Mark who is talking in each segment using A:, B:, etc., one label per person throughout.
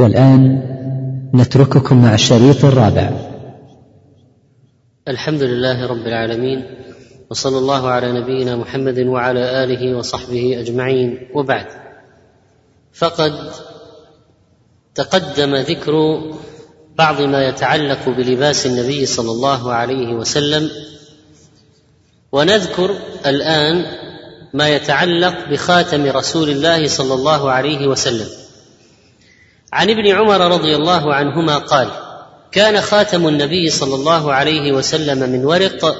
A: والآن نترككم مع الشريط الرابع.
B: الحمد لله رب العالمين وصلى الله على نبينا محمد وعلى آله وصحبه أجمعين. وبعد فقد تقدم ذكر بعض ما يتعلق بلباس النبي صلى الله عليه وسلم ونذكر الآن ما يتعلق بخاتم رسول الله صلى الله عليه وسلم. عن ابن عمر رضي الله عنهما قال كان خاتم النبي صلى الله عليه وسلم من ورق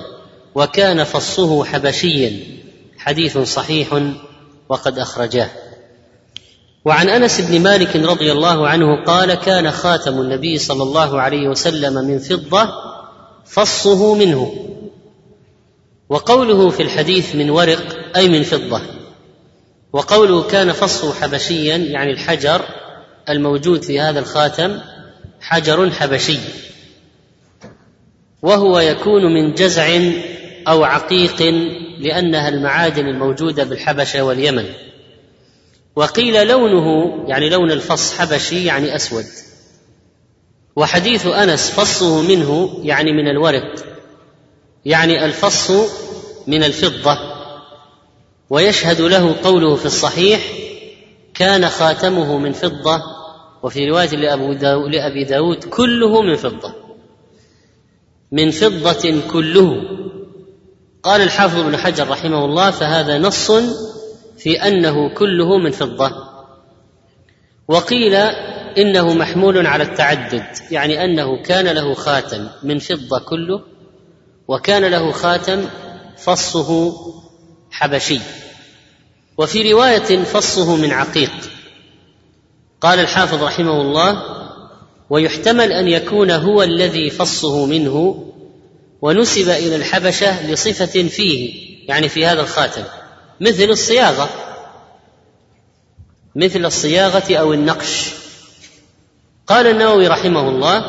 B: وكان فصه حبشيا. حديث صحيح وقد أخرجاه. وعن أنس بن مالك رضي الله عنه قال كان خاتم النبي صلى الله عليه وسلم من فضة فصه منه. وقوله في الحديث من ورق أي من فضة. وقوله كان فصه حبشيا يعني الحجر الموجود في هذا الخاتم حجر حبشي وهو يكون من جزع أو عقيق لأنها المعادن الموجودة بالحبشة واليمن. وقيل لونه يعني لون الفص حبشي يعني أسود. وحديث أنس فصه منه يعني من الورق يعني الفص من الفضة. ويشهد له قوله في الصحيح كان خاتمه من فضة وفي داو لأبي داود كله من فضة. من فضة كله. قال الحافظ ابن حجر رحمه الله فهذا نص في أنه كله من فضة. وقيل إنه محمول على التعدد يعني أنه كان له خاتم من فضة كله وكان له خاتم فصه حبشي. وفي رواية فصه من عقيق. قال الحافظ رحمه الله ويحتمل أن يكون هو الذي فصه منه ونسب إلى الحبشة لصفة فيه يعني في هذا الخاتم مثل الصياغة مثل الصياغة أو النقش. قال النووي رحمه الله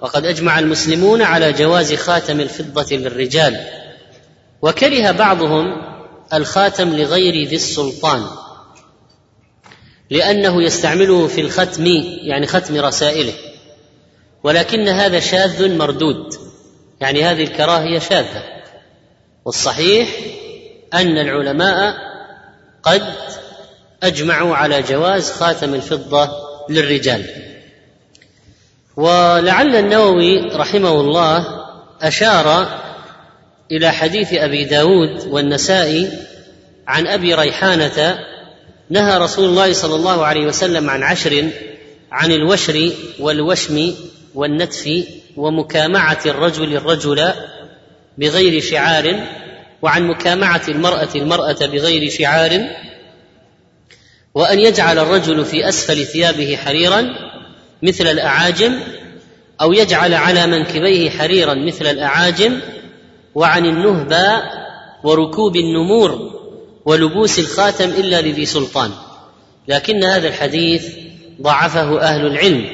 B: وقد أجمع المسلمون على جواز خاتم الفضة للرجال وكره بعضهم الخاتم لغير ذي السلطان. لأنه يستعمله في الختم يعني ختم رسائله. ولكن هذا شاذ مردود. يعني هذه الكراهية شاذة. والصحيح أن العلماء قد أجمعوا على جواز خاتم الفضة للرجال. ولعل النووي رحمه الله أشار إلى حديث أبي داود والنسائي عن أبي ريحانة نهى رسول الله صلى الله عليه وسلم عن عشر عن الوشر والوشم والنتف ومكامعة الرجل الرجل بغير شعار وعن مكامعة المرأة المرأة بغير شعار وأن يجعل الرجل في أسفل ثيابه حريرا مثل الأعاجم أو يجعل على منكبيه حريرا مثل الأعاجم وعن النهبى وركوب النمور ولبوس الخاتم إلا لذي سلطان. لكن هذا الحديث ضعفه أهل العلم.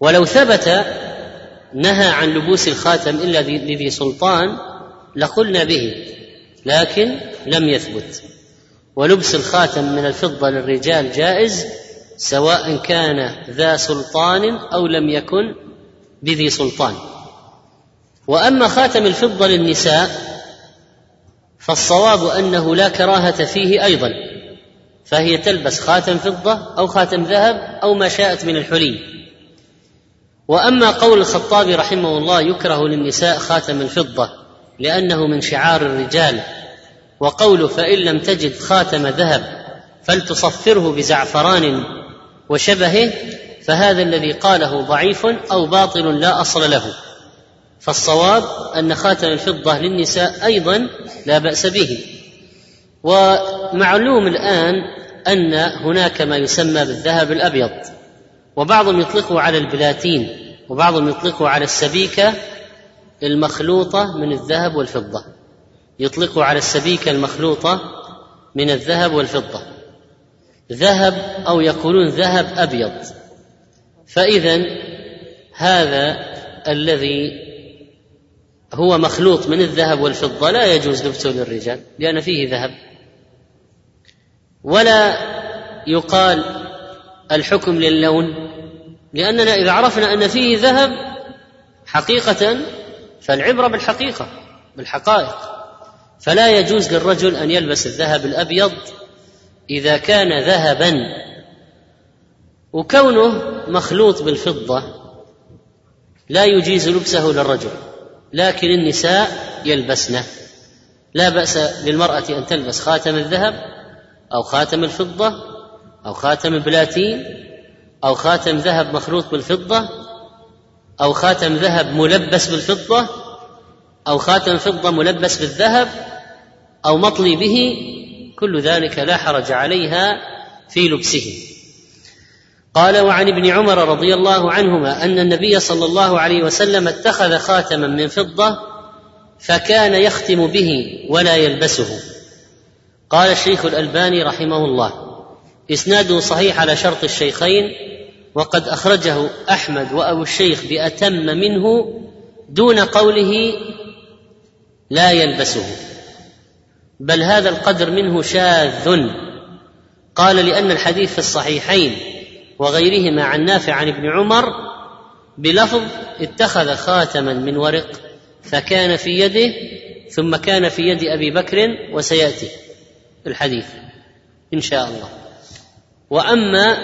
B: ولو ثبت نهى عن لبوس الخاتم إلا لذي سلطان لقلنا به لكن لم يثبت. ولبس الخاتم من الفضة للرجال جائز سواء كان ذا سلطان أو لم يكن بذي سلطان. وأما خاتم الفضة للنساء فالصواب أنه لا كراهة فيه أيضا فهي تلبس خاتم فضة أو خاتم ذهب أو ما شاءت من الحلي. وأما قول الخطاب رحمه الله يكره للنساء خاتم الفضة لأنه من شعار الرجال وقول فإن لم تجد خاتم ذهب فلتصفره بزعفران وشبهه فهذا الذي قاله ضعيف أو باطل لا أصل له. فالصواب أن خاتم الفضة للنساء أيضا لا بأس به. ومعلوم الآن أن هناك ما يسمى بالذهب الأبيض وبعضهم يطلقه على البلاتين وبعضهم يطلقه على السبيكة المخلوطة من الذهب والفضة. يطلقه على السبيكة المخلوطة من الذهب والفضة. ذهب أو يقولون ذهب أبيض. فاذا هذا الذي هو مخلوط من الذهب والفضة لا يجوز لبسه للرجال لأن فيه ذهب. ولا يقال الحكم للون لأننا إذا عرفنا أن فيه ذهب حقيقة فالعبرة بالحقيقة بالحقائق. فلا يجوز للرجل أن يلبس الذهب الأبيض إذا كان ذهبا. وكونه مخلوط بالفضة لا يجيز لبسه للرجل. لكن النساء يلبسنه لا بأس للمراه أن تلبس خاتم الذهب أو خاتم الفضة أو خاتم البلاتين أو خاتم ذهب مخلوط بالفضة أو خاتم ذهب ملبس بالفضة أو خاتم فضة ملبس بالذهب أو مطلي به. كل ذلك لا حرج عليها في لبسه. قال وعن ابن عمر رضي الله عنهما أن النبي صلى الله عليه وسلم اتخذ خاتما من فضة فكان يختم به ولا يلبسه. قال الشيخ الألباني رحمه الله إسناده صحيح على شرط الشيخين وقد أخرجه أحمد وأبو الشيخ بأتم منه دون قوله لا يلبسه. بل هذا القدر منه شاذ. قال لأن الحديث في الصحيحين وغيرهما عن نافع عن ابن عمر بلفظ اتخذ خاتما من ورق فكان في يده ثم كان في يد أبي بكر وسيأتي الحديث إن شاء الله. وأما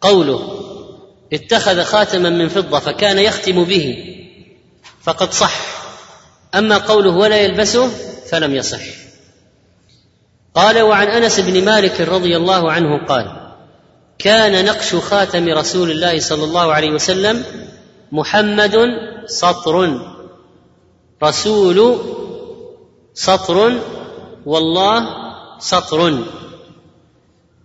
B: قوله اتخذ خاتما من فضة فكان يختم به فقد صح. أما قوله ولا يلبسه فلم يصح. قال وعن أنس بن مالك رضي الله عنه قال كان نقش خاتم رسول الله صلى الله عليه وسلم محمد سطر. رسول سطر والله سطر.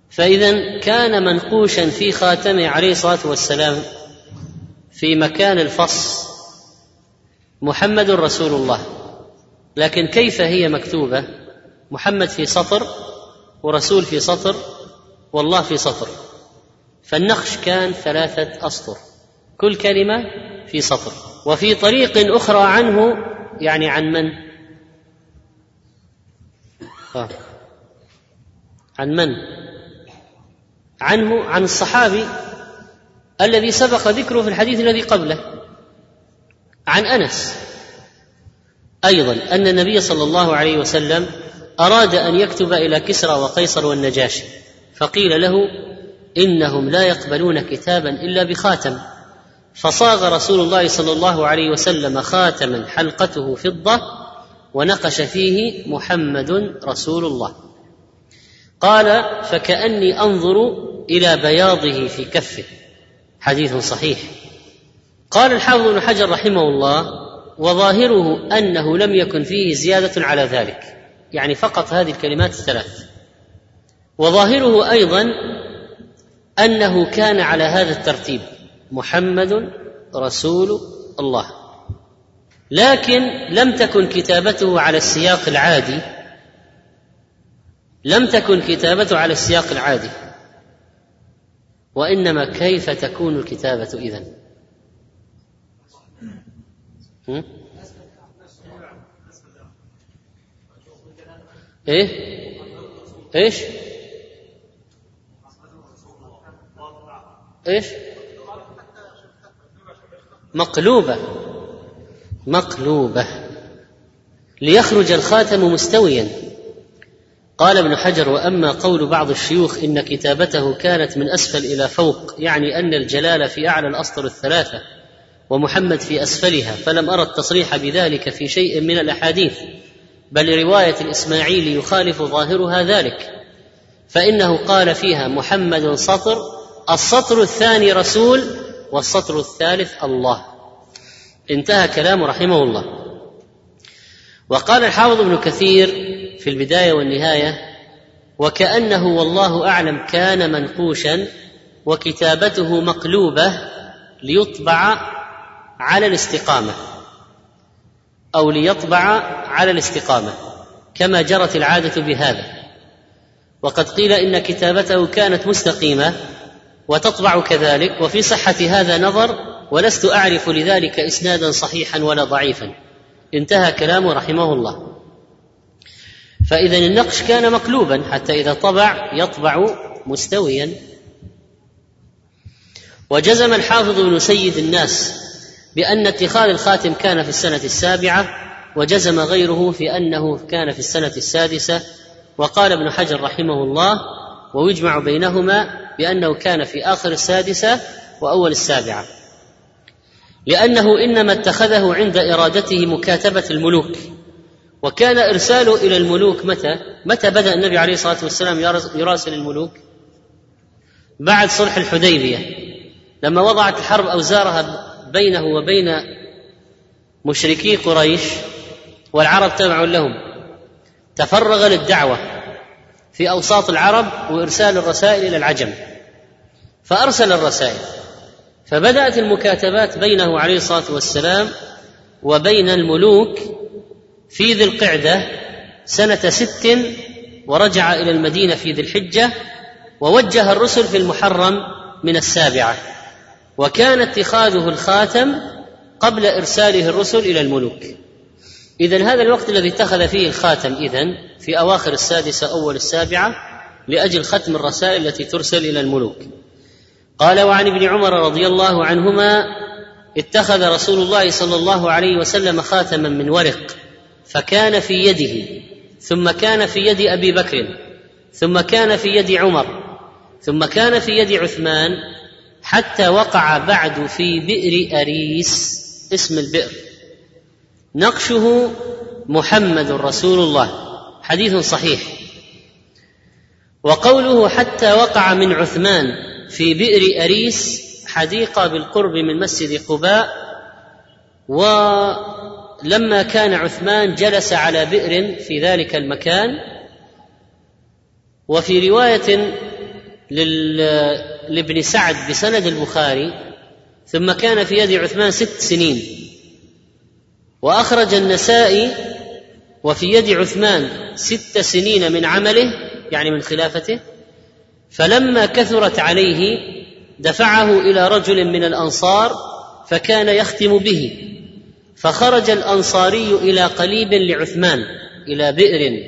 B: فإذا كان منقوشا في خاتمه عليه الصلاة والسلام في مكان الفص. محمد رسول الله. لكن كيف هي مكتوبة؟ محمد في سطر ورسول في سطر والله في سطر. فالنقش كان ثلاثة أسطر كل كلمة في سطر وفي طريق أخرى عنه يعني عن من؟ آه. عن من؟ عنه عن الصحابي الذي سبق ذكره في الحديث الذي قبله عن أنس أيضا أن النبي صلى الله عليه وسلم أراد أن يكتب إلى كسرى وقيصر والنجاشي فقيل له إنهم لا يقبلون كتابا إلا بخاتم. فصاغ رسول الله صلى الله عليه وسلم خاتما حلقته فضة ونقش فيه محمد رسول الله. قال فكأني أنظر إلى بياضه في كفه. حديث صحيح. قال الحافظ ابن حجر رحمه الله وظاهره أنه لم يكن فيه زيادة على ذلك. يعني فقط هذه الكلمات الثلاث. وظاهره أيضا أنه كان على هذا الترتيب. محمد رسول الله. لكن لم تكن كتابته على السياق العادي. لم تكن كتابته على السياق العادي. وإنما كيف تكون الكتابة إذن؟ إيه؟ إيش؟ إيش؟ مقلوبة. مقلوبة. ليخرج الخاتم مستويا. قال ابن حجر وأما قول بعض الشيوخ إن كتابته كانت من أسفل إلى فوق يعني أن الجلال في أعلى الأسطر الثلاثة ومحمد في أسفلها فلم أرى التصريح بذلك في شيء من الأحاديث بل رواية الإسماعيلي يخالف ظاهرها ذلك. فإنه قال فيها محمد سطر السطر الثاني رسول والسطر الثالث الله. انتهى كلامه رحمه الله. وقال الحافظ ابن كثير في البداية والنهاية وكأنه والله أعلم كان منقوشا وكتابته مقلوبة ليطبع على الاستقامة أو ليطبع على الاستقامة كما جرت العادة بهذا. وقد قيل إن كتابته كانت مستقيمة وتطبع كذلك وفي صحة هذا نظر ولست أعرف لذلك إسنادا صحيحا ولا ضعيفا. انتهى كلامه رحمه الله. فاذا النقش كان مقلوبا حتى إذا طبع يطبع مستويا. وجزم الحافظ بن سيد الناس بأن اتخاذ الخاتم كان في السنة السابعة وجزم غيره في أنه كان في السنة السادسة. وقال ابن حجر رحمه الله ويجمع بينهما بأنه كان في آخر السادسة وأول السابعة لأنه إنما اتخذه عند إرادته مكاتبة الملوك وكان إرساله إلى الملوك متى؟ متى بدأ النبي عليه الصلاة والسلام يراسل الملوك؟ بعد صلح الحديبية لما وضعت الحرب أوزارها بينه وبين مشركي قريش والعرب تبع لهم تفرغ للدعوة في أوساط العرب وإرسال الرسائل إلى العجم. فأرسل الرسائل. فبدأت المكاتبات بينه عليه الصلاة والسلام وبين الملوك في ذي القعدة سنة ست ورجع إلى المدينة في ذي الحجة ووجه الرسل في المحرم من السابعة. وكان اتخاذه الخاتم قبل إرساله الرسل إلى الملوك. إذا هذا الوقت الذي اتخذ فيه الخاتم إذن في أواخر السادسة أول السابعة لأجل ختم الرسائل التي ترسل إلى الملوك. قال وعن ابن عمر رضي الله عنهما اتخذ رسول الله صلى الله عليه وسلم خاتما من ورق فكان في يده ثم كان في يد أبي بكر ثم كان في يد عمر ثم كان في يد عثمان حتى وقع بعد في بئر أريس اسم البئر. نقشه محمد رسول الله. حديث صحيح. وقوله حتى وقع من عثمان في بئر أريس حديقه بالقرب من مسجد قباء ولما كان عثمان جلس على بئر في ذلك المكان وفي رواية لابن سعد بسند البخاري ثم كان في يد عثمان ست سنين. وأخرج النسائي وفي يد عثمان ست سنين من عمله يعني من خلافته فلما كثرت عليه دفعه إلى رجل من الأنصار فكان يختم به. فخرج الأنصاري إلى قليب لعثمان إلى بئر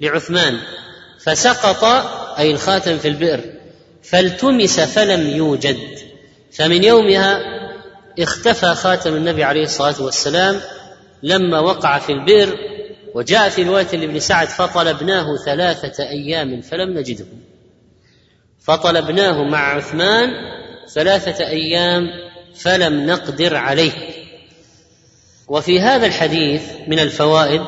B: لعثمان فسقط أي الخاتم في البئر فالتمس فلم يوجد. فمن يومها اختفى خاتم النبي عليه الصلاة والسلام لما وقع في البئر وجاء في رواية لابن سعد فطلبناه ثلاثة أيام فلم نجده. فطلبناه مع عثمان ثلاثة أيام فلم نقدر عليه. وفي هذا الحديث من الفوائد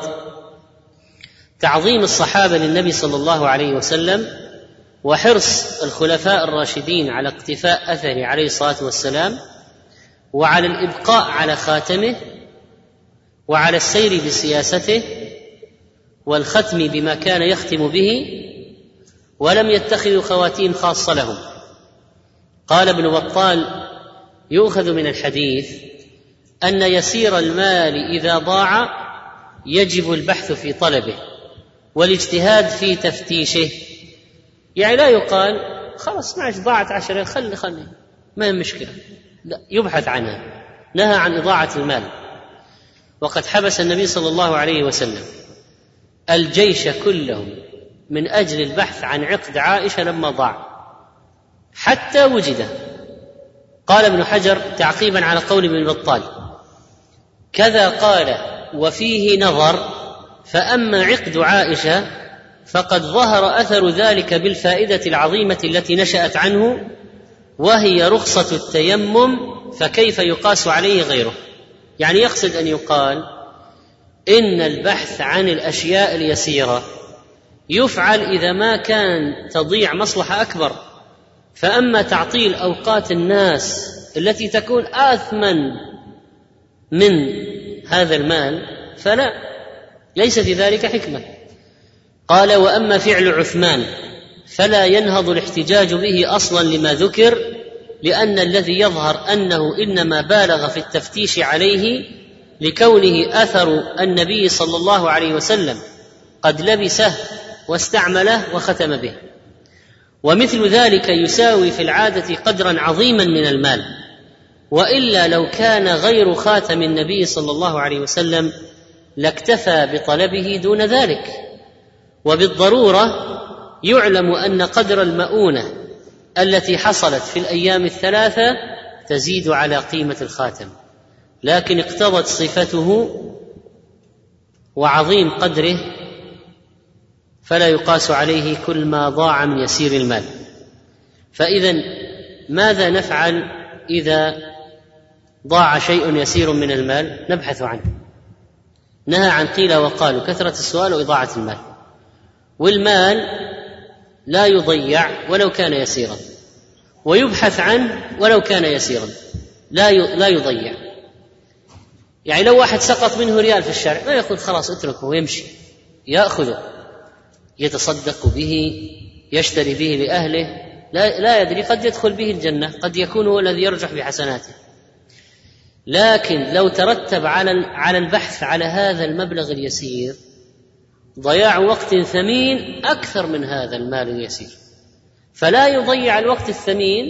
B: تعظيم الصحابة للنبي صلى الله عليه وسلم وحرص الخلفاء الراشدين على اقتفاء أثره عليه الصلاة والسلام وعلى الإبقاء على خاتمه وعلى السير بسياسته والختم بما كان يختم به ولم يتخذوا خواتيم خاصة لهم. قال ابن بطال يؤخذ من الحديث أن يسير المال إذا ضاع يجب البحث في طلبه والاجتهاد في تفتيشه. يعني لا يقال خلاص معش ضاعت عشرة خلي خلي ما هي مشكلة. لا يبحث عنها. نهى عن إضاعة المال. وقد حبس النبي صلى الله عليه وسلم. الجيش كله من أجل البحث عن عقد عائشة لما ضاع. حتى وجد. قال ابن حجر تعقيبا على قول ابن بطال كذا قال وفيه نظر فأما عقد عائشة فقد ظهر أثر ذلك بالفائدة العظيمة التي نشأت عنه وهي رخصة التيمم فكيف يقاس عليه غيره؟ يعني يقصد أن يقال إن البحث عن الأشياء اليسيرة يفعل إذا ما كان تضيع مصلحة أكبر. فأما تعطيل أوقات الناس التي تكون اثمن من هذا المال فلا ليس في ذلك حكمة. قال وأما فعل عثمان فلا ينهض الاحتجاج به أصلا لما ذكر لأن الذي يظهر أنه إنما بالغ في التفتيش عليه لكونه أثر النبي صلى الله عليه وسلم. قد لبسه واستعمله وختم به. ومثل ذلك يساوي في العادة قدرا عظيما من المال. وإلا لو كان غير خاتم النبي صلى الله عليه وسلم لاكتفى بطلبه دون ذلك. وبالضرورة يعلم أن قدر المؤونة التي حصلت في الأيام الثلاثة تزيد على قيمة الخاتم لكن اقتضت صفته وعظيم قدره فلا يقاس عليه كل ما ضاع من يسير المال. فإذا ماذا نفعل إذا ضاع شيء يسير من المال؟ نبحث عنه. نهى عن قيل وقالوا كثرة السؤال وإضاعة المال. والمال لا يضيع ولو كان يسيرا. ويبحث عنه ولو كان يسيرا. لا لا يضيع. يعني لو واحد سقط منه ريال في الشارع ما يقول خلاص اتركه ويمشي. يأخذه. يتصدق به يشتري به لأهله. لا لا يدري قد يدخل به الجنة قد يكون هو الذي يرجح بحسناته. لكن لو ترتب على على البحث على هذا المبلغ اليسير ضياع وقت ثمين أكثر من هذا المال اليسير. فلا يضيع الوقت الثمين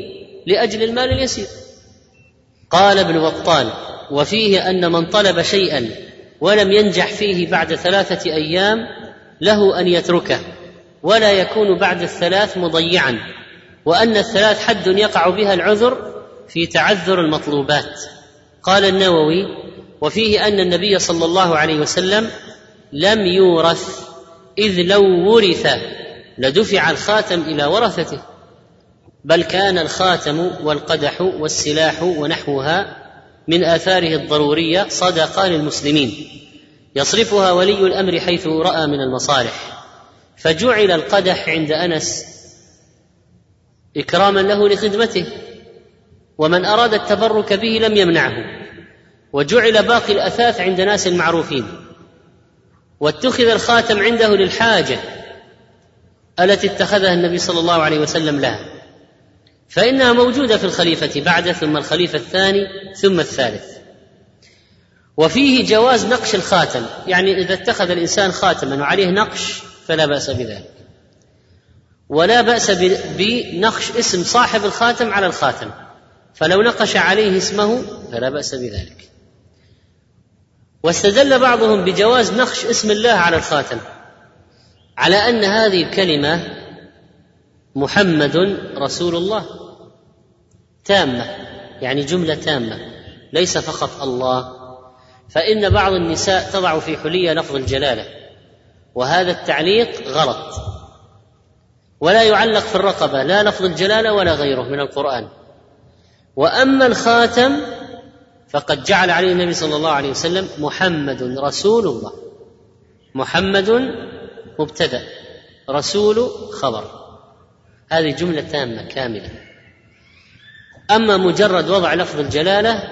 B: لأجل المال اليسير. قال ابن بطال وفيه أن من طلب شيئا ولم ينجح فيه بعد ثلاثة أيام له أن يتركه ولا يكون بعد الثلاث مضيعا وأن الثلاث حد يقع بها العذر في تعذر المطلوبات. قال النووي وفيه أن النبي صلى الله عليه وسلم لم يورث إذ لو ورث لدفع الخاتم إلى ورثته بل كان الخاتم والقدح والسلاح ونحوها من آثاره الضرورية صدقة للمسلمين. يصرفها ولي الأمر حيث رأى من المصالح. فجعل القدح عند أنس إكراما له لخدمته ومن أراد التبرك به لم يمنعه. وجعل باقي الأثاث عند ناس معروفين واتخذ الخاتم عنده للحاجة التي اتخذها النبي صلى الله عليه وسلم لها. فإنها موجودة في الخليفة بعد ثم الخليفة الثاني ثم الثالث. وفيه جواز نقش الخاتم. يعني إذا اتخذ الإنسان خاتما وعليه نقش فلا بأس بذلك. ولا بأس بنقش اسم صاحب الخاتم على الخاتم. فلو نقش عليه اسمه فلا بأس بذلك. واستدل بعضهم بجواز نقش اسم الله على الخاتم. على أن هذه الكلمة محمد رسول الله. تامة يعني جملة تامة ليس فقط الله. فإن بعض النساء تضع في حلية لفظ الجلالة وهذا التعليق غلط. ولا يعلق في الرقبة لا لفظ الجلالة ولا غيره من القرآن. وأما الخاتم فقد جعل عليه النبي صلى الله عليه وسلم محمد رسول الله. محمد مبتدأ. رسول خبر. هذه جملة تامة كاملة. أما مجرد وضع لفظ الجلالة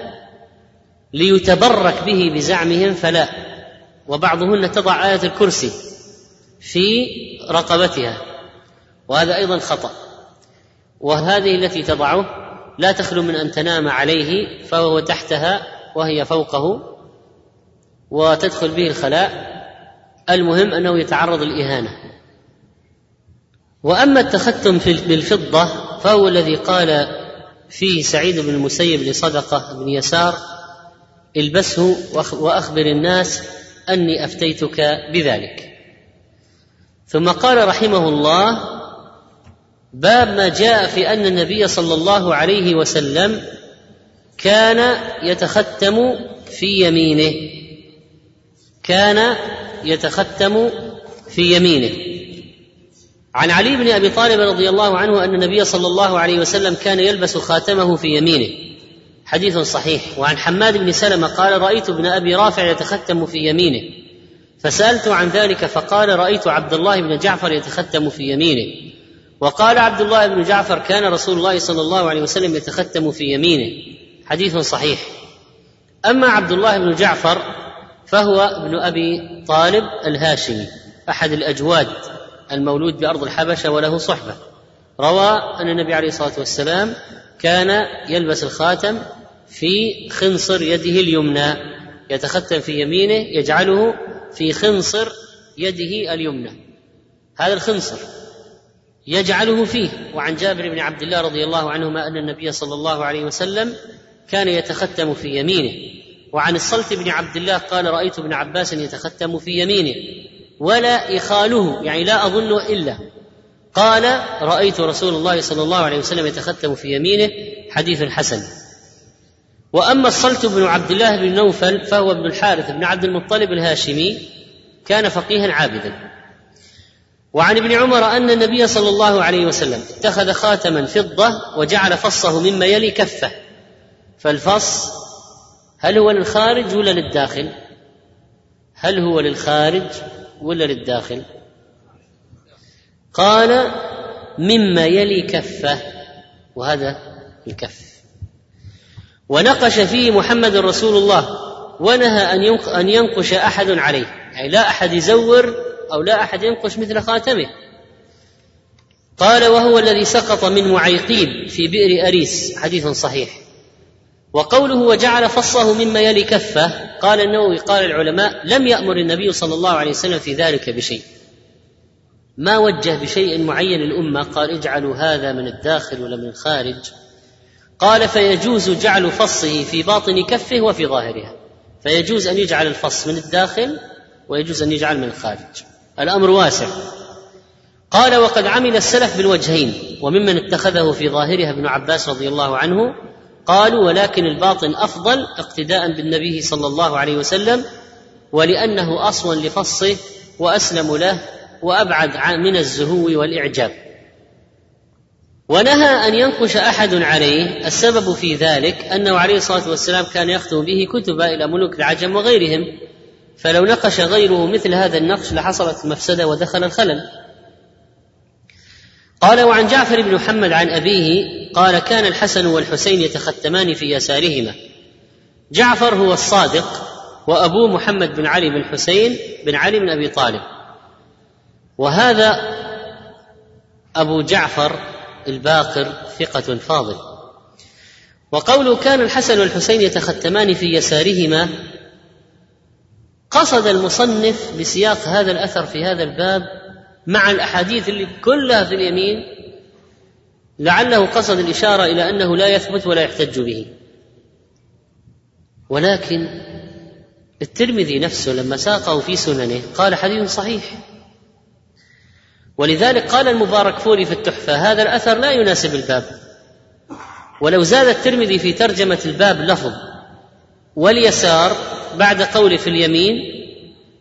B: ليتبرك به بزعمهم فلا. وبعضهن تضع آية الكرسي في رقبتها. وهذا أيضا خطأ. وهذه التي تضعه لا تخلو من أن تنام عليه فهو تحتها وهي فوقه وتدخل به الخلاء المهم أنه يتعرض للإهانة. وأما التختم بالفضة فهو الذي قال فيه سعيد بن المسيب لصدقة بن يسار البسه وأخبر الناس أني أفتيتك بذلك. ثم قال رحمه الله باب ما جاء في أن النبي صلى الله عليه وسلم كان يتختم في يمينه. كان يتختم في يمينه. عن علي بن أبي طالب رضي الله عنه أن النبي صلى الله عليه وسلم كان يلبس خاتمه في يمينه. حديث صحيح. وعن حماد بن سلمة قال رأيت ابن أبي رافع يتختم في يمينه. فسألت عن ذلك فقال رأيت عبد الله بن جعفر يتختم في يمينه. وقال عبد الله بن جعفر كان رسول الله صلى الله عليه وسلم يتختم في يمينه. حديث صحيح. أما عبد الله بن جعفر فهو ابن أبي طالب الهاشمي أحد الأجواد المولود بأرض الحبشة وله صحبة. روى أن النبي عليه الصلاة والسلام كان يلبس الخاتم في خنصر يده اليمنى يتختم في يمينه يجعله في خنصر يده اليمنى. هذا الخنصر يجعله فيه. وعن جابر بن عبد الله رضي الله عنهما أن النبي صلى الله عليه وسلم كان يتختم في يمينه. وعن الصلت بن عبد الله قال رأيت ابن عباس يتختم في يمينه ولا إخاله يعني لا أظن إلا. قال رأيت رسول الله صلى الله عليه وسلم يتختم في يمينه حديث حسن. وأما الصلت بن عبد الله بن نوفل فهو ابن الحارث بن عبد المطلب الهاشمي كان فقيها عابدا. وعن ابن عمر أن النبي صلى الله عليه وسلم اتخذ خاتما فضة وجعل فصه مما يلي كفه. فالفص هل هو للخارج ولا للداخل؟ هل هو للخارج ولا للداخل؟ قال مما يلي كفه وهذا الكف. ونقش فيه محمد رسول الله ونهى أن أن ينقش أحد عليه. يعني لا أحد يزور أو لا أحد ينقش مثل خاتمه. قال وهو الذي سقط من معيقيب في بئر أريس. حديث صحيح. وقوله وجعل فصه مما يلي كفه قال النووي قال العلماء لم يأمر النبي صلى الله عليه وسلم في ذلك بشيء. ما وجه بشيء معين الامه قال اجعلوا هذا من الداخل ولا من الخارج. قال فيجوز جعل فصه في باطن كفه وفي ظاهرها. فيجوز أن يجعل الفص من الداخل ويجوز أن يجعل من الخارج. الأمر واسع. قال وقد عمل السلف بالوجهين وممن اتخذه في ظاهرها ابن عباس رضي الله عنه قالوا ولكن الباطن أفضل اقتداء بالنبي صلى الله عليه وسلم ولأنه اصون لفصه وأسلم له وأبعد من الزهو والإعجاب. ونهى أن ينقش أحد عليه السبب في ذلك أنه عليه الصلاة والسلام كان يختم به كتب إلى ملوك العجم وغيرهم فلو نقش غيره مثل هذا النقش لحصلت المفسده ودخل الخلل. قال وعن جعفر بن محمد عن أبيه قال كان الحسن والحسين يتختمان في يسارهما. جعفر هو الصادق وابوه محمد بن علي بن حسين بن علي بن أبي طالب. وهذا أبو جعفر الباقر ثقة فاضل. وقوله كان الحسن والحسين يتختمان في يسارهما قصد المصنف بسياق هذا الأثر في هذا الباب مع الأحاديث اللي كلها في اليمين لعله قصد الإشارة إلى أنه لا يثبت ولا يحتج به. ولكن الترمذي نفسه لما ساقه في سننه قال حديث صحيح. ولذلك قال المبارك فوري في التحفة هذا الأثر لا يناسب الباب. ولو زاد الترمذي في ترجمة الباب لفظ واليسار بعد قوله في اليمين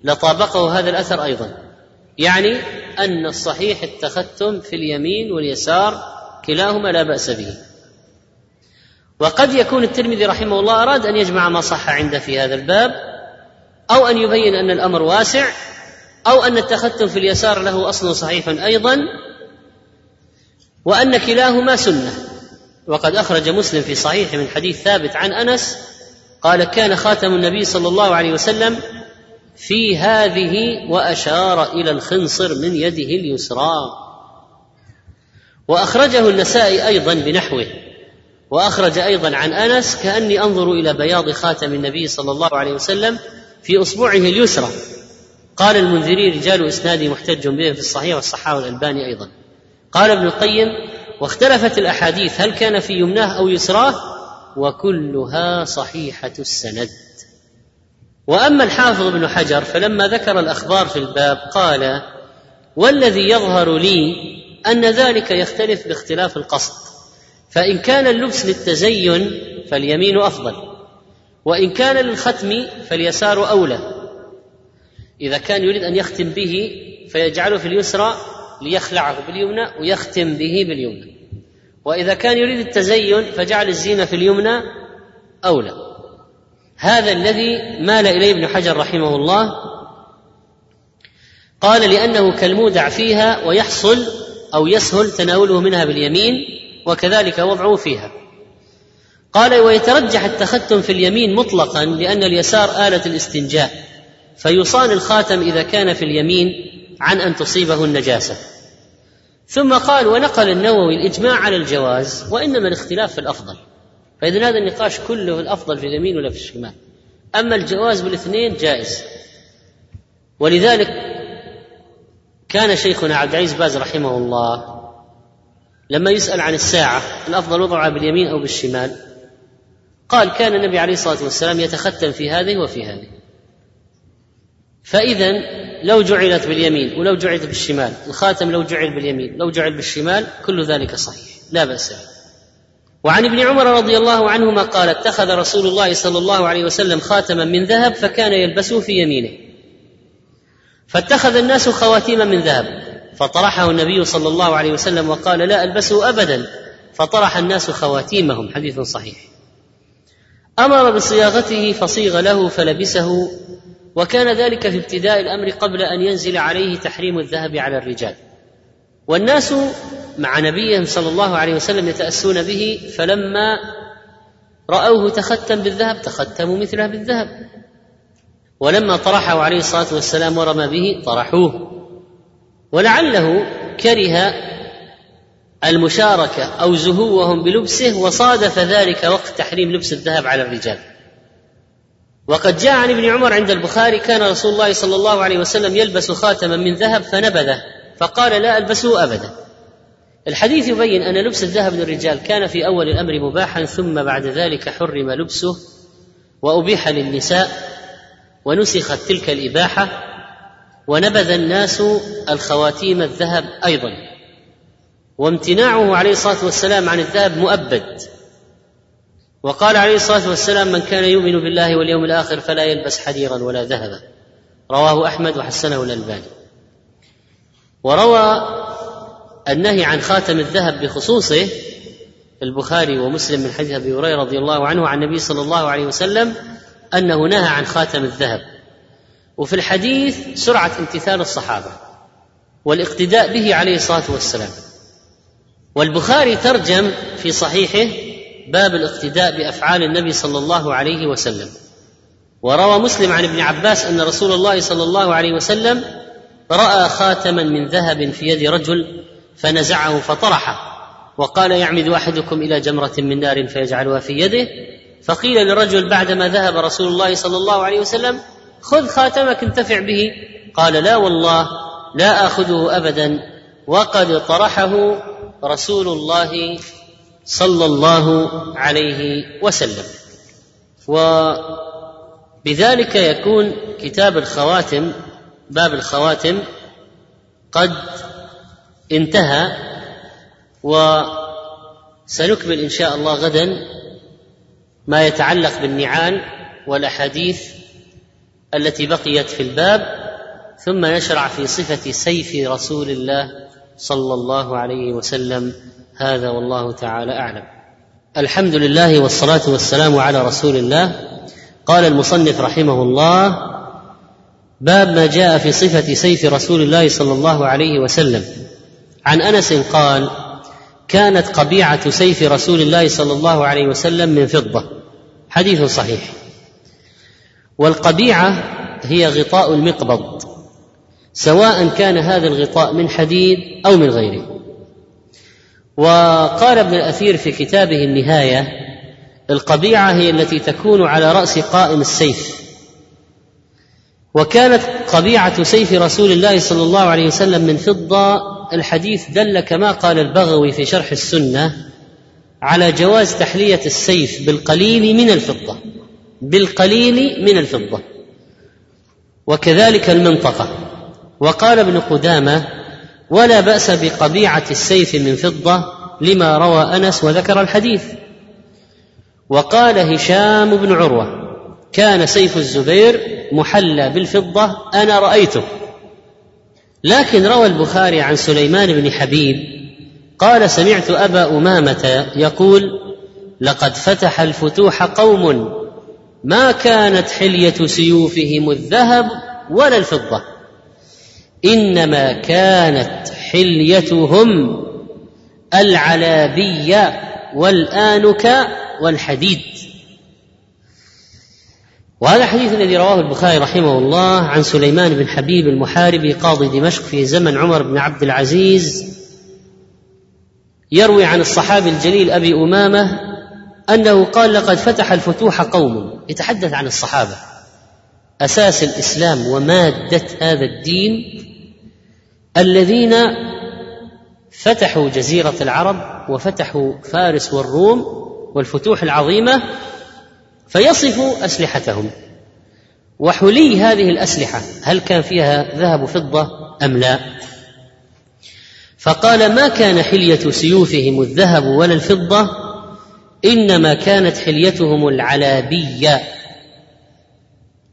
B: لطابقه هذا الأثر أيضا. يعني أن الصحيح التختم في اليمين واليسار كلاهما لا بأس به. وقد يكون الترمذي رحمه الله أراد أن يجمع ما صح عنده في هذا الباب أو أن يبين أن الأمر واسع أو أن التختم في اليسار له أصل صحيح أيضا وأن كلاهما سنة. وقد أخرج مسلم في صحيح من حديث ثابت عن أنس قال كان خاتم النبي صلى الله عليه وسلم في هذه وأشار إلى الخنصر من يده اليسرى. وأخرجه النسائي أيضا بنحوه وأخرج أيضا عن أنس كأني أنظر إلى بياض خاتم النبي صلى الله عليه وسلم في اصبعه اليسرى. قال المنذري رجال اسناده محتج به في الصحيح والصحاح الألباني أيضا. قال ابن القيم واختلفت الأحاديث هل كان في يمناه أو يسراه؟ وكلها صحيحة السند. وأما الحافظ ابن حجر فلما ذكر الأخبار في الباب قال والذي يظهر لي أن ذلك يختلف باختلاف القصد. فإن كان اللبس للتزين فاليمين أفضل وإن كان للختم فاليسار أولى. إذا كان يريد أن يختم به فيجعله في اليسرى ليخلعه باليمنى ويختم به باليمنى. وإذا كان يريد التزين فجعل الزينة في اليمنى أولى. هذا الذي مال إليه ابن حجر رحمه الله. قال لأنه كالمودع فيها ويحصل أو يسهل تناوله منها باليمين وكذلك وضعه فيها. قال ويترجح التختم في اليمين مطلقا لأن اليسار آلة الاستنجاء فيصان الخاتم إذا كان في اليمين عن أن تصيبه النجاسة. ثم قال ونقل النووي الإجماع على الجواز وإنما الاختلاف في الأفضل فإذا هذا النقاش كله الأفضل في اليمين ولا في الشمال. أما الجواز بالاثنين جائز ولذلك كان شيخنا عبد العزيز باز رحمه الله لما يسأل عن الساعة الأفضل وضعها باليمين أو بالشمال قال كان النبي عليه الصلاة والسلام يتختم في هذه وفي هذه. فإذا لو جعلت باليمين ولو جعلت بالشمال الخاتم لو جعل باليمين لو جعل بالشمال كل ذلك صحيح لا بأس وعن ابن عمر رضي الله عنهما قال اتخذ رسول الله صلى الله عليه وسلم خاتما من ذهب فكان يلبسه في يمينه. فاتخذ الناس خواتيم من ذهب. فطرحه النبي صلى الله عليه وسلم وقال لا البسه ابدا. فطرح الناس خواتيمهم حديث صحيح. أمر بصياغته فصيغ له فلبسه وكان ذلك في ابتداء الأمر قبل أن ينزل عليه تحريم الذهب على الرجال. والناس مع نبيهم صلى الله عليه وسلم يتأسون به فلما رأوه تختم بالذهب تختموا مثله بالذهب. ولما طرحه عليه الصلاة والسلام ورمى به طرحوه. ولعله كره المشاركة أو زهوهم بلبسه وصادف ذلك وقت تحريم لبس الذهب على الرجال. وقد جاء عن ابن عمر عند البخاري كان رسول الله صلى الله عليه وسلم يلبس خاتما من ذهب فنبذه فقال لا ألبسه أبدا. الحديث يبين أن لبس الذهب للرجال كان في أول الأمر مباحا ثم بعد ذلك حرم لبسه وأبيح للنساء. ونسخت تلك الإباحة ونبذ الناس الخواتيم الذهب أيضا. وامتناعه عليه الصلاة والسلام عن الذهب مؤبد. وقال عليه الصلاة والسلام من كان يؤمن بالله واليوم الآخر فلا يلبس حريرا ولا ذهبا. رواه أحمد وحسنه الألباني. وروى النهي عن خاتم الذهب بخصوصه البخاري ومسلم من حديث أبي هريرة رضي الله عنه عن النبي صلى الله عليه وسلم أنه نهى عن خاتم الذهب. وفي الحديث سرعة امتثال الصحابة والاقتداء به عليه الصلاة والسلام. والبخاري ترجم في صحيحه باب الاقتداء بأفعال النبي صلى الله عليه وسلم. وروى مسلم عن ابن عباس أن رسول الله صلى الله عليه وسلم رأى خاتما من ذهب في يد رجل فنزعه فطرحه. وقال يعمد أحدكم إلى جمرة من نار فيجعلها في يده. فقيل للرجل بعدما ذهب رسول الله صلى الله عليه وسلم خذ خاتمك انتفع به. قال لا والله لا آخذه ابدا. وقد طرحه رسول الله صلى الله عليه وسلم. وبذلك يكون كتاب الخواتم باب الخواتم قد انتهى. وسنكمل إن شاء الله غدا. ما يتعلق بالنعال والأحاديث التي بقيت في الباب ثم نشرع في صفة سيف رسول الله صلى الله عليه وسلم. هذا والله تعالى أعلم. الحمد لله والصلاة والسلام على رسول الله. قال المصنف رحمه الله باب ما جاء في صفة سيف رسول الله صلى الله عليه وسلم. عن أنس قال كانت قبيعة سيف رسول الله صلى الله عليه وسلم من فضة. حديث صحيح. والقبيعة هي غطاء المقبض سواء كان هذا الغطاء من حديد أو من غيره. وقال ابن الأثير في كتابه النهاية القبيعة هي التي تكون على رأس قائم السيف. وكانت قبيعة سيف رسول الله صلى الله عليه وسلم من فضة. الحديث دل كما قال البغوي في شرح السنة على جواز تحلية السيف بالقليل من الفضة. بالقليل من الفضة. وكذلك المنطقة. وقال ابن قدامة ولا بأس بقبيعة السيف من فضة لما روى أنس وذكر الحديث وقال هشام بن عروة كان سيف الزبير محلى بالفضة أنا رأيته لكن روى البخاري عن سليمان بن حبيب قال سمعت أبا أمامة يقول لقد فتح الفتوح قوم ما كانت حلية سيوفهم الذهب ولا الفضة. إنما كانت حليتهم العلابيه والآنك والحديد. وهذا الحديث الذي رواه البخاري رحمه الله عن سليمان بن حبيب المحاربي قاضي دمشق في زمن عمر بن عبد العزيز يروي عن الصحابي الجليل أبي أمامة أنه قال لقد فتح الفتوح قوم. يتحدث عن الصحابة. أساس الإسلام ومادة هذا الدين الذين فتحوا جزيرة العرب وفتحوا فارس والروم والفتوح العظيمة فيصفوا أسلحتهم. وحلي هذه الأسلحة هل كان فيها ذهب فضه أم لا؟ فقال ما كان حلية سيوفهم الذهب ولا الفضة إنما كانت حليتهم العلابية.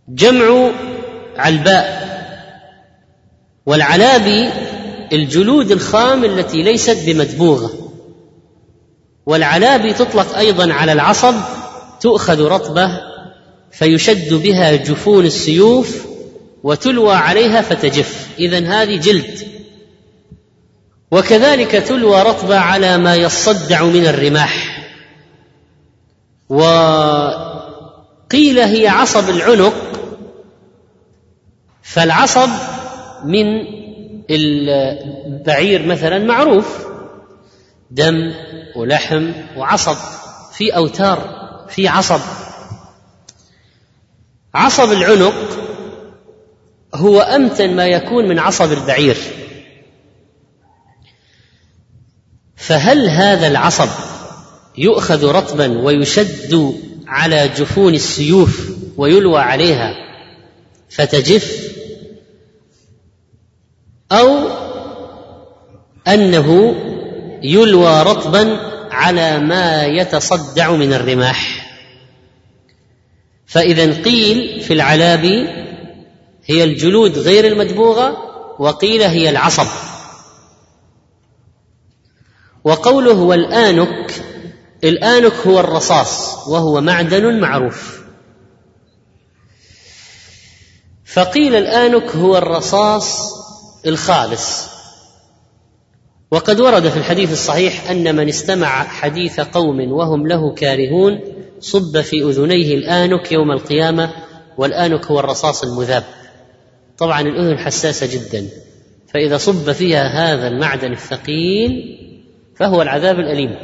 B: جمع علباء والعلابي الجلود الخام التي ليست بمدبوغة. والعلابي تطلق أيضا على العصب تؤخذ رطبة فيشد بها جفون السيوف وتلوى عليها فتجف. اذا هذه جلد. وكذلك تلوى رطبه على ما يصدع من الرماح. وقيل هي عصب العنق فالعصب من البعير مثلا معروف دم ولحم وعصب في أوتار في عصب. عصب العنق هو أمتن ما يكون من عصب البعير. فهل هذا العصب يؤخذ رطبا ويشد على جفون السيوف ويلوى عليها فتجف؟ أو أنه يلوى رطبا على ما يتصدع من الرماح؟ فإذا قيل في العلابي هي الجلود غير المدبوغة وقيل هي العصب. وقوله والآنك الآنك هو الرصاص وهو معدن معروف. فقيل الآنك هو الرصاص الخالص. وقد ورد في الحديث الصحيح أن من استمع حديث قوم وهم له كارهون صب في أذنيه الآنك يوم القيامة والآنك هو الرصاص المذاب. طبعا الأذن حساسة جدا فإذا صب فيها هذا المعدن الثقيل فهو العذاب الأليم.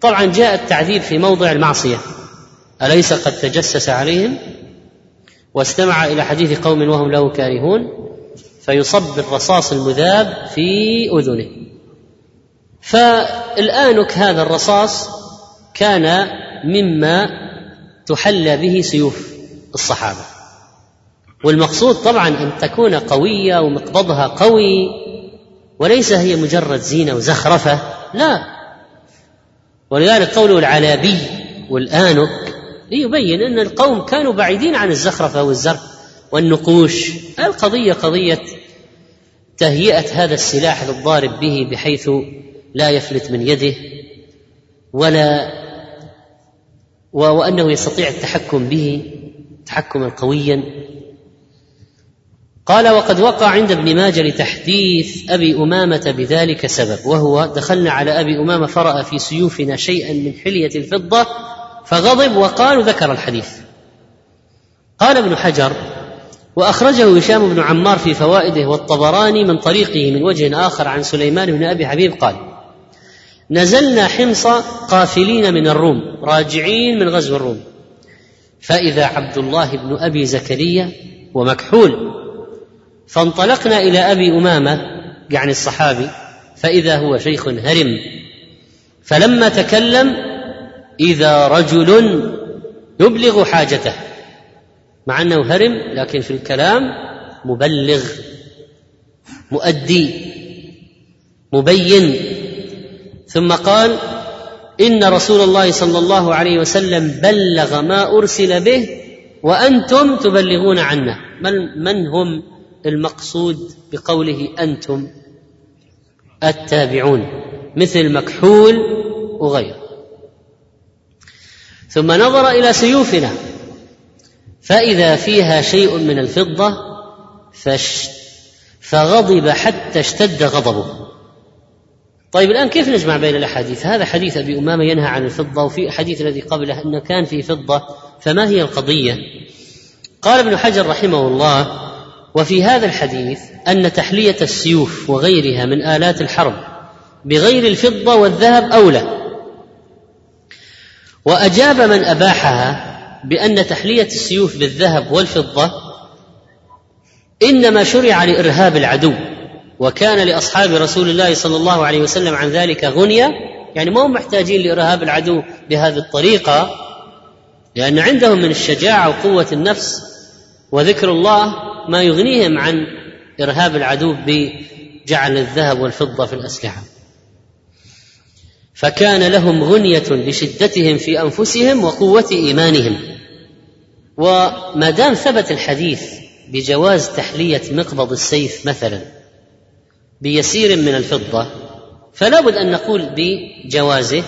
B: طبعا جاء التعذيب في موضع المعصية. أليس قد تجسس عليهم؟ واستمع إلى حديث قوم وهم له كارهون فيصب الرصاص المذاب في أذنه. فالآنك هذا الرصاص كان مما تحلى به سيوف الصحابة. والمقصود طبعا أن تكون قوية ومقبضها قوي. وليس هي مجرد زينة وزخرفة لا. ولذلك قوله العلابي والآنك ليبين أن القوم كانوا بعيدين عن الزخرفة والزرق والنقوش. القضية قضية تهيئة هذا السلاح للضارب به بحيث لا يفلت من يده ولا وأنه يستطيع التحكم به تحكما قويا. قال وقد وقع عند ابن ماجه لتحديث أبي أمامة بذلك سبب وهو دخلنا على أبي أمامة فرأى في سيوفنا شيئا من حلية الفضة فغضب وقال وذكر الحديث. قال ابن حجر وأخرجه هشام بن عمار في فوائده والطبراني من طريقه من وجه آخر عن سليمان بن أبي حبيب قال نزلنا حمص قافلين من الروم راجعين من غزو الروم فإذا عبد الله بن أبي زكريا ومكحول فانطلقنا إلى أبي أمامة يعني الصحابي فإذا هو شيخ هرم. فلما تكلم إذا رجل يبلغ حاجته مع أنه هرم لكن في الكلام مبلغ مؤدي مبين. ثم قال إن رسول الله صلى الله عليه وسلم بلغ ما أرسل به وأنتم تبلغون عنه. من, من هم؟ المقصود بقوله أنتم التابعون مثل مكحول وغيره. ثم نظر إلى سيوفنا فإذا فيها شيء من الفضة فش فغضب حتى اشتد غضبه. طيب الآن كيف نجمع بين الأحاديث؟ هذا حديث أبي أمامة ينهى عن الفضة وفي الحديث الذي قبله انه كان في فضة فما هي القضية؟ قال ابن حجر رحمه الله وفي هذا الحديث أن تحلية السيوف وغيرها من آلات الحرب بغير الفضة والذهب أولى. وأجاب من أباحها بأن تحلية السيوف بالذهب والفضة إنما شرع لإرهاب العدو وكان لأصحاب رسول الله صلى الله عليه وسلم عن ذلك غنيه يعني ما هم محتاجين لإرهاب العدو بهذه الطريقة لأن عندهم من الشجاعة وقوة النفس وذكر الله ما يغنيهم عن إرهاب العدو بجعل الذهب والفضة في الأسلحة. فكان لهم غنية لشدتهم في أنفسهم وقوة إيمانهم. وما دام ثبت الحديث بجواز تحلية مقبض السيف مثلا بيسير من الفضة فلا بد أن نقول بجوازه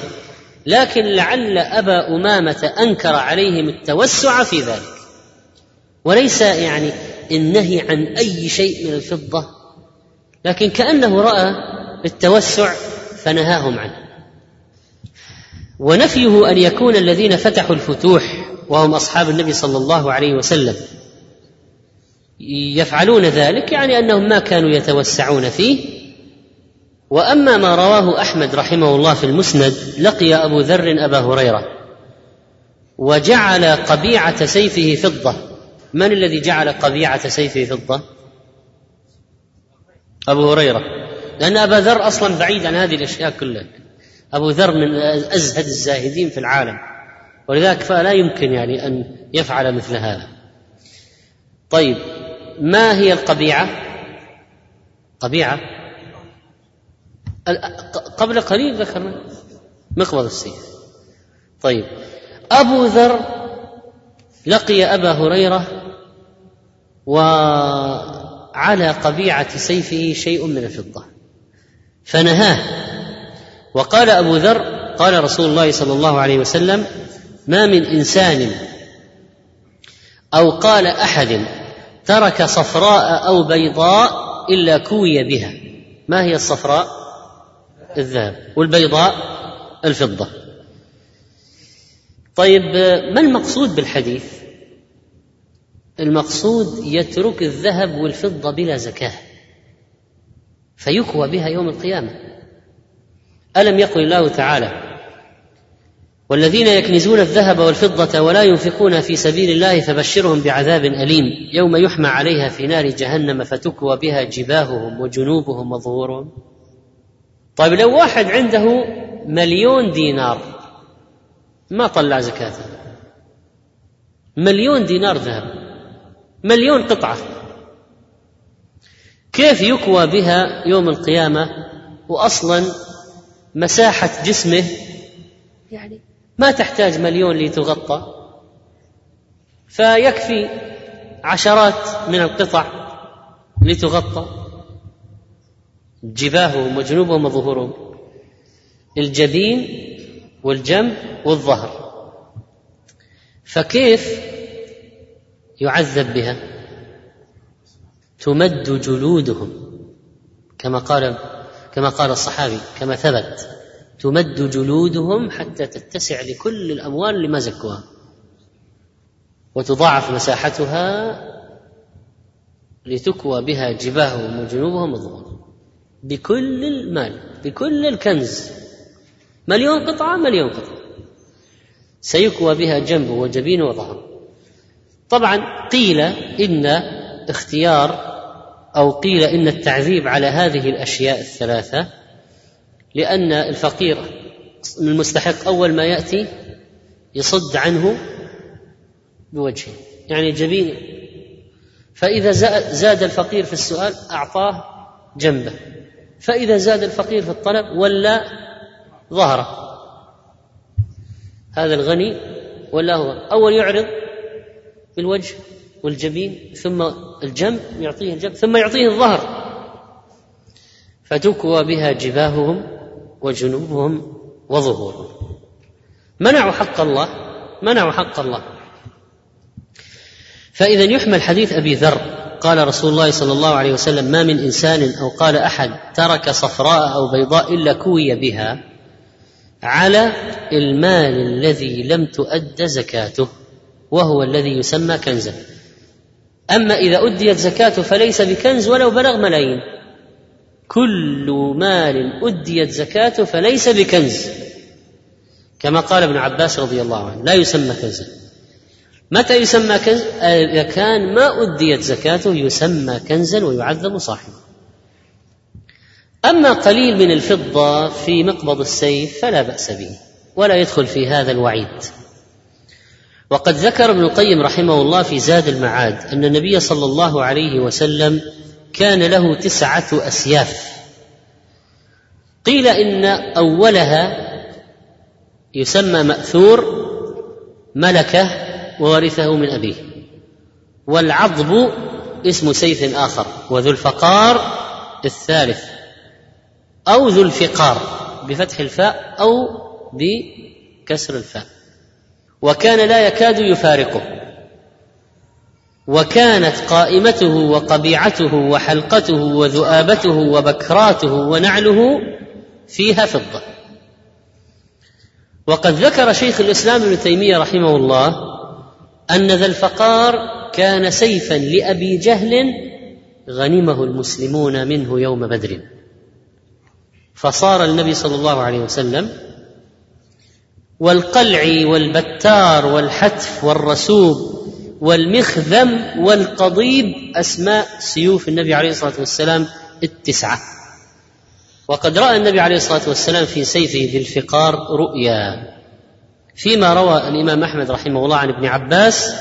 B: لكن لعل أبا أمامة أنكر عليهم التوسع في ذلك. وليس يعني النهي عن أي شيء من الفضة لكن كأنه رأى التوسع فنهاهم عنه. ونفيه أن يكون الذين فتحوا الفتوح وهم أصحاب النبي صلى الله عليه وسلم يفعلون ذلك يعني أنهم ما كانوا يتوسعون فيه. وأما ما رواه أحمد رحمه الله في المسند لقي أبو ذر أبا هريرة وجعل قبيعة سيفه فضة. من الذي جعل قبيعة سيفه فضة؟ أبو هريرة. لأن أبا ذر أصلا بعيد عن هذه الأشياء كلها. أبو ذر من أزهد الزاهدين في العالم. ولذلك فلا يمكن يعني أن يفعل مثل هذا. طيب ما هي القبيعة؟ قبيعة؟ قبل قليل ذكرنا مقبض السيف. طيب أبو ذر لقي أبا هريرة وعلى قبيعة سيفه شيء من الفضة. فنهاه. وقال أبو ذر قال رسول الله صلى الله عليه وسلم ما من إنسان أو قال أحد ترك صفراء أو بيضاء إلا كوي بها. ما هي الصفراء؟ الذهب. والبيضاء؟ الفضة. طيب ما المقصود بالحديث؟ المقصود يترك الذهب والفضة بلا زكاة فيكوى بها يوم القيامة. ألم يقل الله تعالى والذين يكنزون الذهب والفضة ولا ينفقون في سبيل الله فبشرهم بعذاب أليم يوم يحمى عليها في نار جهنم فتكوى بها جباههم وجنوبهم وظهورهم. طيب لو واحد عنده مليون دينار ما طلع زكاته؟ مليون دينار ذهب. مليون قطعة. كيف يكوى بها يوم القيامة؟ وأصلا مساحة جسمه يعني ما تحتاج مليون لتغطى. فيكفي عشرات من القطع لتغطى. جباههم وجنوبهم وظهورهم. الجبين والجنب والظهر. فكيف يعذب بها. تمد جلودهم. كما قال كما قال الصحابي كما ثبت. تمد جلودهم حتى تتسع لكل الأموال لما زكوها. وتضاعف مساحتها لتكوى بها جباههم وجنوبهم وظهورهم بكل المال بكل الكنز. مليون قطعة مليون قطعة. سيكوى بها جنبه وجبينه وظهره طبعا قيل إن اختيار أو قيل إن التعذيب على هذه الأشياء الثلاثة لأن الفقير المستحق أول ما يأتي يصد عنه بوجهه يعني جبين فإذا زاد الفقير في السؤال أعطاه جنبه. فإذا زاد الفقير في الطلب ولا ظهره. هذا الغني ولا هو؟ أول يعرض بالوجه والجبين ثم الجنب يعطيه الجنب ثم يعطيه الظهر. فتكوى بها جباههم وجنوبهم وظهورهم. منعوا حق الله منعوا حق الله. فإذا يحمل حديث أبي ذر قال رسول الله صلى الله عليه وسلم ما من إنسان أو قال أحد ترك صفراء أو بيضاء إلا كوي بها على المال الذي لم تؤد زكاته. وهو الذي يسمى كنزا. أما إذا أديت زكاته فليس بكنز ولو بلغ ملايين. كل مال أديت زكاته فليس بكنز. كما قال ابن عباس رضي الله عنه لا يسمى كنزا متى يسمى كنز؟ إذا كان ما أديت زكاته يسمى كنزا ويعذب صاحبه. أما قليل من الفضة في مقبض السيف فلا بأس به ولا يدخل في هذا الوعيد. وقد ذكر ابن القيم رحمه الله في زاد المعاد أن النبي صلى الله عليه وسلم كان له تسعة أسياف. قيل إن أولها يسمى مأثور ملكه وورثه من أبيه. والعضب اسم سيف آخر وذو الفقار الثالث أو ذو الفقار بفتح الفاء أو بكسر الفاء. وكان لا يكاد يفارقه. وكانت قائمته وقبيعته وحلقته وذؤابته وبكراته ونعله فيها فضة. وقد ذكر شيخ الإسلام ابن تيمية رحمه الله أن ذا الفقار كان سيفا لأبي جهل غنمه المسلمون منه يوم بدر. فصار النبي صلى الله عليه وسلم والقلع والبتار والحتف والرسوب والمخذم والقضيب أسماء سيوف النبي عليه الصلاة والسلام التسعة. وقد رأى النبي عليه الصلاة والسلام في سيفه ذي الفقار رؤيا. فيما روى الإمام أحمد رحمه الله عن ابن عباس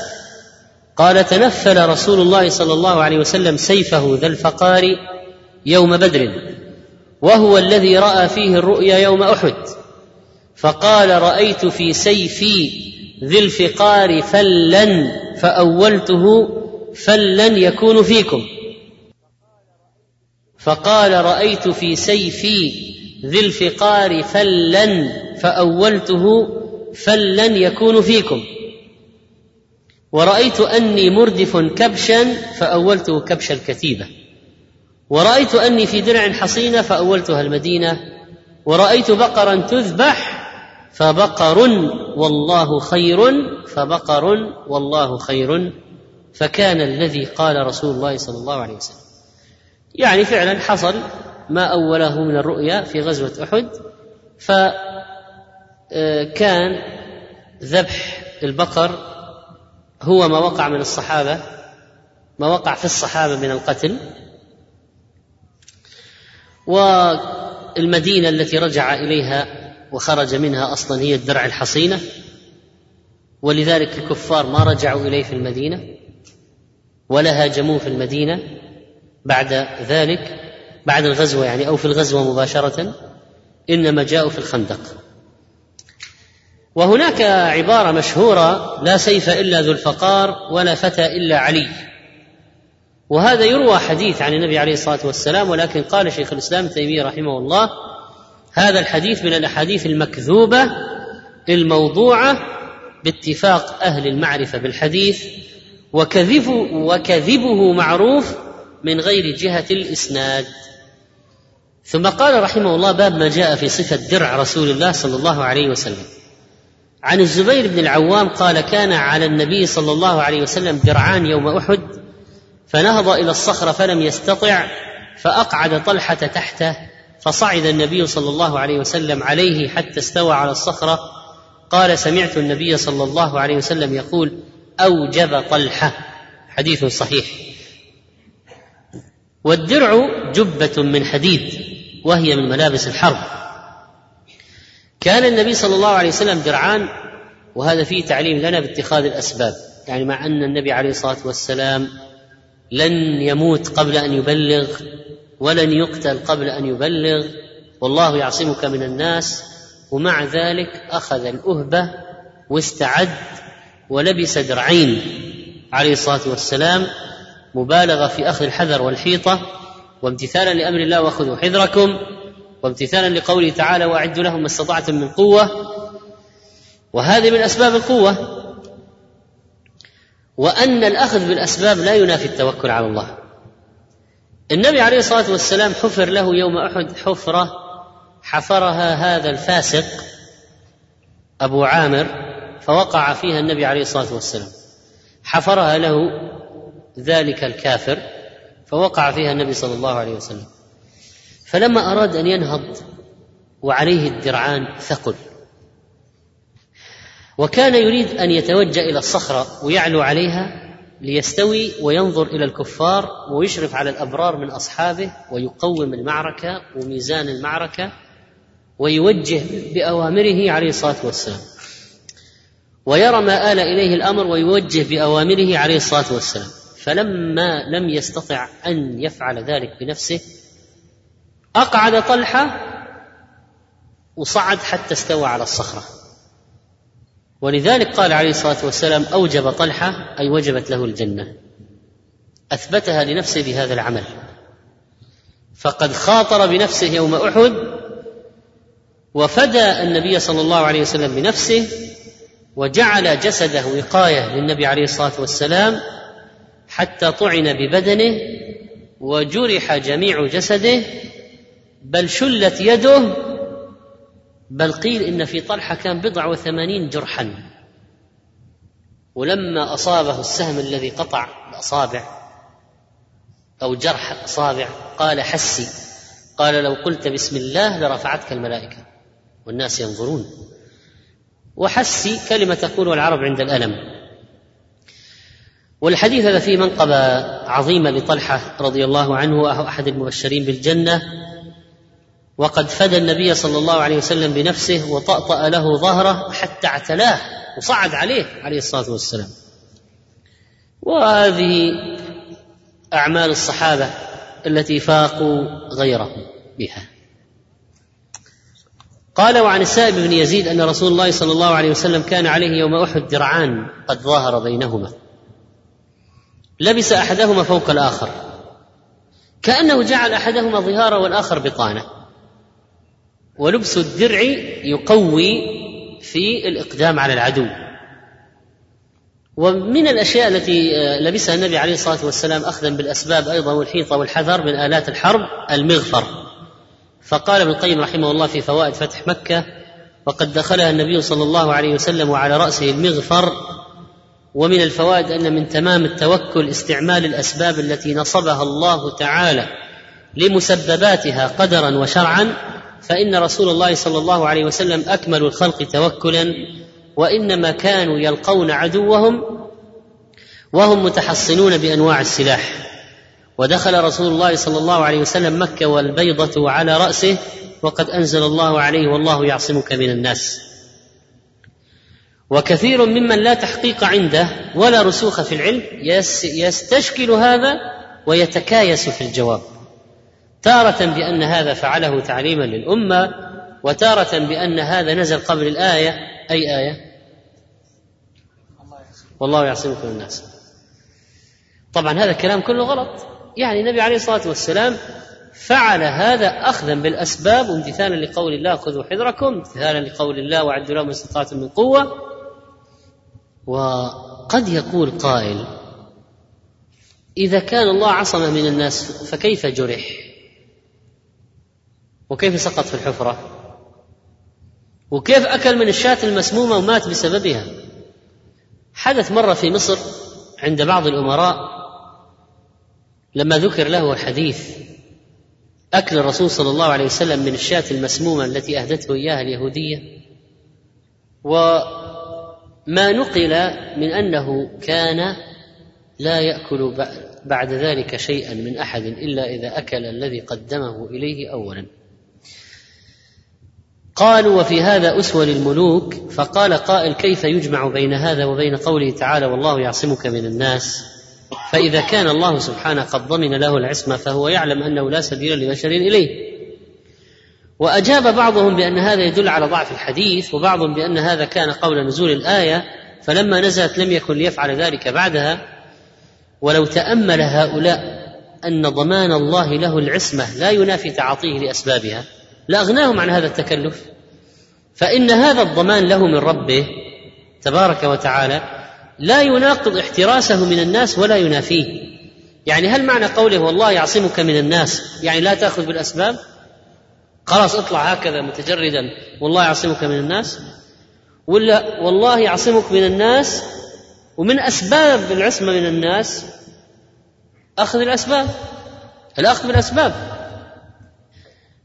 B: قال تنفل رسول الله صلى الله عليه وسلم سيفه ذا الفقار يوم بدر وهو الذي رأى فيه الرؤيا يوم أحد. فقال رأيت في سيفي ذي الفقار فلا فأولته فلا يكون فيكم. فقال رأيت في سيفي ذي الفقار فلا فأولته فلا يكون فيكم. ورأيت أني مردف كبشا فأولته كبش الكتيبة. ورأيت أني في درع حصينة فأولتها المدينة. ورأيت بقرا تذبح فبقر والله خير فبقر والله خير فكان الذي قال رسول الله صلى الله عليه وسلم. يعني فعلا حصل ما أوله من الرؤيا في غزوة أحد فكان ذبح البقر هو ما وقع من الصحابة ما وقع في الصحابة من القتل. والمدينة التي رجع إليها وخرج منها أصلا هي الدرع الحصينة. ولذلك الكفار ما رجعوا إليه في المدينة ولا هاجموه في المدينة بعد ذلك بعد الغزوة يعني أو في الغزوة مباشرة إنما جاءوا في الخندق. وهناك عبارة مشهورة لا سيف إلا ذو الفقار ولا فتى إلا علي. وهذا يروى حديث عن النبي عليه الصلاة والسلام ولكن قال شيخ الإسلام تيمية رحمه الله هذا الحديث من الأحاديث المكذوبة الموضوعه باتفاق أهل المعرفة بالحديث وكذب وكذبه معروف من غير جهة الإسناد. ثم قال رحمه الله باب ما جاء في صفة درع رسول الله صلى الله عليه وسلم. عن الزبير بن العوام قال كان على النبي صلى الله عليه وسلم درعان يوم أحد فنهض إلى الصخرة فلم يستطع فأقعد طلحة تحته فصعد النبي صلى الله عليه وسلم عليه حتى استوى على الصخرة. قال سمعت النبي صلى الله عليه وسلم يقول أوجب طلحة. حديث صحيح. والدرع جبة من حديد وهي من ملابس الحرب. كان النبي صلى الله عليه وسلم درعان وهذا فيه تعليم لنا باتخاذ الأسباب. يعني مع أن النبي عليه الصلاة والسلام لن يموت قبل أن يبلغ ولن يقتل قبل أن يبلغ. والله يعصمك من الناس. ومع ذلك أخذ الأهبة واستعد ولبس درعين عليه الصلاة والسلام مبالغه في أخذ الحذر والحيطة. وامتثالا لأمر الله واخذوا حذركم. وامتثالا لقوله تعالى وأعدوا لهم ما استطعتم من قوة وهذه من أسباب القوة. وأن الأخذ بالأسباب لا ينافي التوكل على الله. النبي عليه الصلاة والسلام حفر له يوم أحد حفرة حفرها هذا الفاسق أبو عامر فوقع فيها النبي عليه الصلاة والسلام. حفرها له ذلك الكافر فوقع فيها النبي صلى الله عليه وسلم. فلما أراد أن ينهض وعليه الدرعان ثقل. وكان يريد أن يتوجه إلى الصخرة ويعلو عليها ليستوي وينظر إلى الكفار ويشرف على الأبرار من أصحابه ويقوم المعركة وميزان المعركة ويوجه بأوامره عليه الصلاة والسلام. ويرى ما آل إليه الأمر ويوجه بأوامره عليه الصلاة والسلام. فلما لم يستطع أن يفعل ذلك بنفسه أقعد طلحة وصعد حتى استوى على الصخرة. ولذلك قال عليه الصلاة والسلام أوجب طلحة أي وجبت له الجنة. أثبتها لنفسه بهذا العمل. فقد خاطر بنفسه يوم أحد وفدى النبي صلى الله عليه وسلم بنفسه وجعل جسده وقاية للنبي عليه الصلاة والسلام حتى طعن ببدنه وجرح جميع جسده بل شلت يده بل قيل إن في طلحة كان بضع وثمانين جرحا. ولما أصابه السهم الذي قطع الأصابع أو جرح الأصابع قال حسي قال لو قلت بسم الله لرفعتك الملائكة والناس ينظرون. وحسي كلمة تقول العرب عند الألم. والحديث هذا فيه منقبة عظيمة لطلحة رضي الله عنه أحد المبشرين بالجنة. وقد فدى النبي صلى الله عليه وسلم بنفسه وطأطأ له ظهره حتى اعتلاه وصعد عليه عليه الصلاة والسلام. وهذه أعمال الصحابة التي فاقوا غيرهم بها. قال وعن السائب بن يزيد أن رسول الله صلى الله عليه وسلم كان عليه يوم أحد درعان قد ظاهر بينهما. لبس أحدهما فوق الآخر. كأنه جعل أحدهما ظهارا والآخر بطانة. ولبس الدرع يقوي في الإقدام على العدو. ومن الأشياء التي لبسها النبي عليه الصلاة والسلام اخذا بالأسباب أيضا والحيطة والحذر من آلات الحرب المغفر. فقال ابن القيم رحمه الله في فوائد فتح مكة وقد دخلها النبي صلى الله عليه وسلم وعلى رأسه المغفر ومن الفوائد أن من تمام التوكل استعمال الأسباب التي نصبها الله تعالى لمسبباتها قدرا وشرعا فإن رسول الله صلى الله عليه وسلم أكمل الخلق توكلا وإنما كانوا يلقون عدوهم وهم متحصنون بأنواع السلاح. ودخل رسول الله صلى الله عليه وسلم مكة والبيضة على رأسه وقد أنزل الله عليه والله يعصمك من الناس. وكثير ممن لا تحقيق عنده ولا رسوخ في العلم يستشكل هذا ويتكايس في الجواب. تارة بأن هذا فعله تعليما للأمة وتارة بأن هذا نزل قبل الآية أي آية؟ والله يعصمك من الناس. طبعا هذا الكلام كله غلط. يعني النبي عليه الصلاة والسلام فعل هذا أخذا بالأسباب وامتثالا لقول الله خذوا حذركم امتثالا لقول الله وعدوا لهم استطاعتم من قوة وقد يقول قائل إذا كان الله عصم من الناس فكيف جرح؟ وكيف سقط في الحفرة؟ وكيف أكل من الشاة المسمومة ومات بسببها؟ حدث مرة في مصر عند بعض الأمراء لما ذكر له الحديث أكل الرسول صلى الله عليه وسلم من الشاة المسمومة التي أهدته إياها اليهودية وما نقل من أنه كان لا يأكل بعد ذلك شيئا من أحد إلا إذا أكل الذي قدمه إليه أولا. قالوا وفي هذا أسوة للملوك فقال قائل كيف يجمع بين هذا وبين قوله تعالى والله يعصمك من الناس؟ فإذا كان الله سبحانه قد ضمن له العصمة فهو يعلم أنه لا سبيل لبشر إليه. وأجاب بعضهم بأن هذا يدل على ضعف الحديث وبعضهم بأن هذا كان قول نزول الآية فلما نزلت لم يكن ليفعل ذلك بعدها. ولو تأمل هؤلاء أن ضمان الله له العصمة لا ينافي تعاطيه لأسبابها. لاغناهم عن هذا التكلف. فإن هذا الضمان له من ربه تبارك وتعالى لا يناقض احتراسه من الناس ولا ينافيه. يعني هل معنى قوله والله يعصمك من الناس؟ يعني لا تأخذ بالأسباب؟ خلاص اطلع هكذا متجردا والله يعصمك من الناس؟ ولا والله يعصمك من الناس ومن أسباب العصمة من الناس؟ أخذ الأسباب. الأخذ بالأسباب.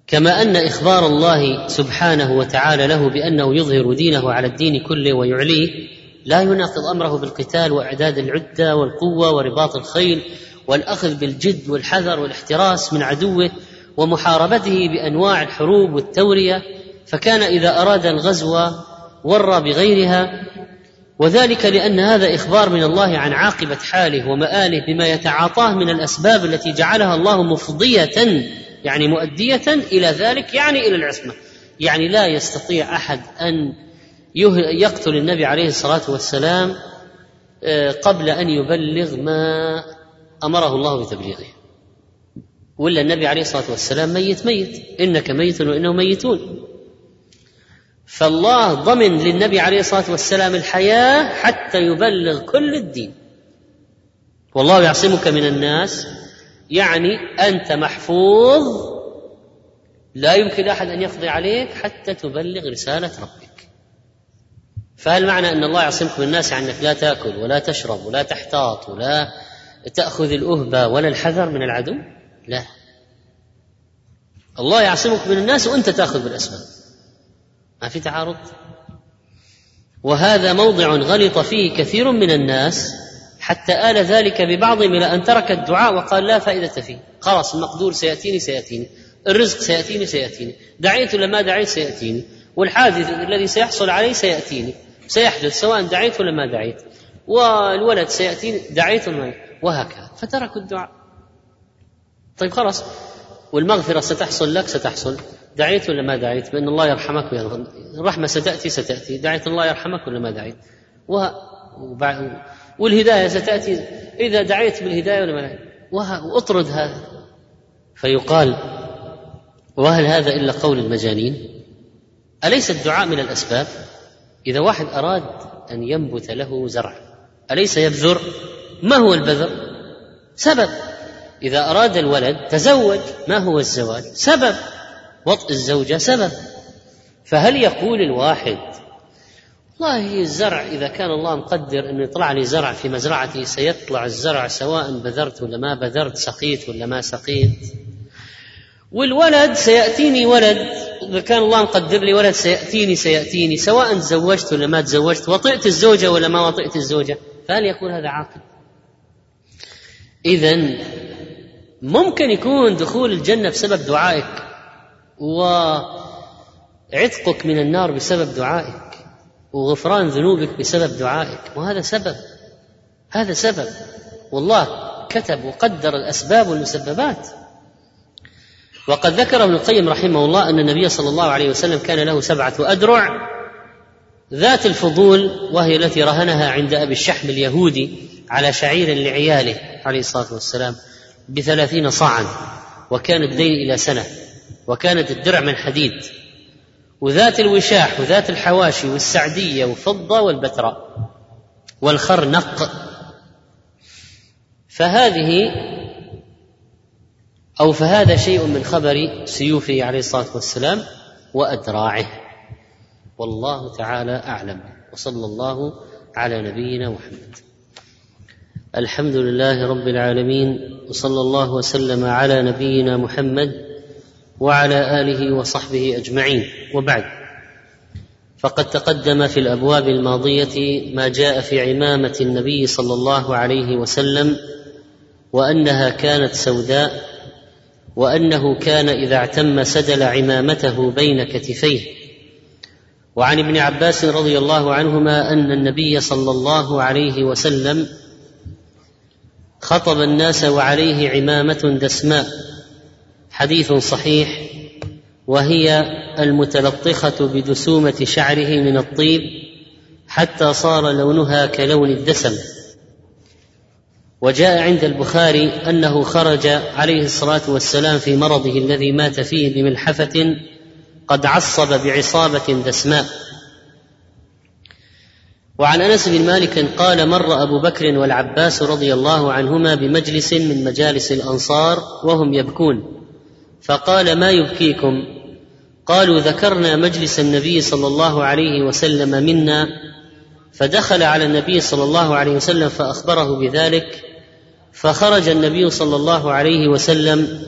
B: كما أن إخبار الله سبحانه وتعالى له بأنه يظهر دينه على الدين كله ويعليه لا يناقض أمره بالقتال وإعداد العدة والقوة ورباط الخيل والأخذ بالجد والحذر والاحتراس من عدوه ومحاربته بأنواع الحروب والتورية فكان إذا أراد الغزو ورى بغيرها وذلك لأن هذا إخبار من الله عن عاقبة حاله ومآله بما يتعاطاه من الأسباب التي جعلها الله مفضية يعني مؤدية إلى ذلك يعني إلى العصمة. يعني لا يستطيع أحد أن يقتل النبي عليه الصلاة والسلام آه، قبل أن يبلغ ما أمره الله بتبليغه. ولا النبي عليه الصلاة والسلام ميت ميت. إنك ميت وانهم ميتون. فالله ضمن للنبي عليه الصلاة والسلام الحياة حتى يبلغ كل الدين. والله يعصمك من الناس يعني أنت محفوظ لا يمكن أحد أن يقضي عليك حتى تبلغ رسالة ربك. فهل معنى أن الله يعصمك من الناس؟ يعني أنك لا تأكل ولا تشرب ولا تحتاط ولا تأخذ الأهبة ولا الحذر من العدو؟ لا. الله يعصمك من الناس وأنت تأخذ بالأسباب. ما في تعارض. وهذا موضع غلط فيه كثير من الناس حتى آل ذلك ببعضهم إلى أن ترك الدعاء وقال لا فائدة فيه. خلاص المقدور سيأتيني سيأتيني. الرزق سيأتيني سيأتيني. دعيت ولا ما دعيت سيأتيني. والحادث الذي سيحصل عليه سيأتيني. سيحدث سواء دعيت ولا ما دعيت. والولد سيأتيني دعيت ولا وهكذا. فتركوا الدعاء. طيب خلاص. والمغفرة ستحصل لك ستحصل. دعيت ولا ما دعيت؟ بأن الله يرحمك الرحمة ستأتي ستأتي. دعيت الله يرحمك ولا ما دعيت؟ والهداية ستأتي إذا دعيت بالهداية ولا ما وأطرد هذا. فيقال وهل هذا إلا قول المجانين؟ أليس الدعاء من الأسباب؟ إذا واحد أراد أن ينبت له زرع أليس يبذر؟ ما هو البذر؟ سبب. إذا أراد الولد تزوج ما هو الزواج؟ سبب. وطء الزوجة سبب. فهل يقول الواحد والله الزرع إذا كان الله مقدر أنه يطلع لي زرع في مزرعتي سيطلع الزرع سواء بذرت ولا ما بذرت سقيت ولا ما سقيت. والولد سيأتيني ولد إذا كان الله مقدر لي ولد سيأتيني سيأتيني سواء تزوجت ولا ما تزوجت وطئت الزوجة ولا ما وطئت الزوجة فهل يكون هذا عاقل؟ إذا ممكن يكون دخول الجنة بسبب دعائك وعتقك من النار بسبب دعائك. وغفران ذنوبك بسبب دعائك. وهذا سبب. هذا سبب. والله كتب وقدر الأسباب والمسببات. وقد ذكر ابن القيم رحمه الله أن النبي صلى الله عليه وسلم كان له سبعة أدرع ذات الفضول وهي التي رهنها عند أبي الشحم اليهودي على شعير لعياله عليه الصلاة والسلام بثلاثين صاعا وكان الدين إلى سنة وكانت الدرع من حديد. وذات الوشاح وذات الحواشي والسعدية وفضة والبتراء والخرنق. فهذه أو فهذا شيء من خبر سيوفه عليه الصلاة والسلام وأدراعه. والله تعالى أعلم. وصلى الله على نبينا محمد. الحمد لله رب العالمين. وصلى الله وسلم على نبينا محمد وعلى آله وصحبه أجمعين. وبعد فقد تقدم في الأبواب الماضية ما جاء في عمامة النبي صلى الله عليه وسلم وأنها كانت سوداء وأنه كان إذا اعتم سدل عمامته بين كتفيه. وعن ابن عباس رضي الله عنهما أن النبي صلى الله عليه وسلم خطب الناس وعليه عمامة دسماء. حديث صحيح وهي المتلطخة بدسومة شعره من الطيب حتى صار لونها كلون الدسم. وجاء عند البخاري أنه خرج عليه الصلاة والسلام في مرضه الذي مات فيه بملحفة قد عصب بعصابة دسماء. وعن أنس بن مالك قال مر أبو بكر والعباس رضي الله عنهما بمجلس من مجالس الأنصار وهم يبكون. فقال ما يبكيكم؟ قالوا ذكرنا مجلس النبي صلى الله عليه وسلم منا فدخل على النبي صلى الله عليه وسلم فأخبره بذلك فخرج النبي صلى الله عليه وسلم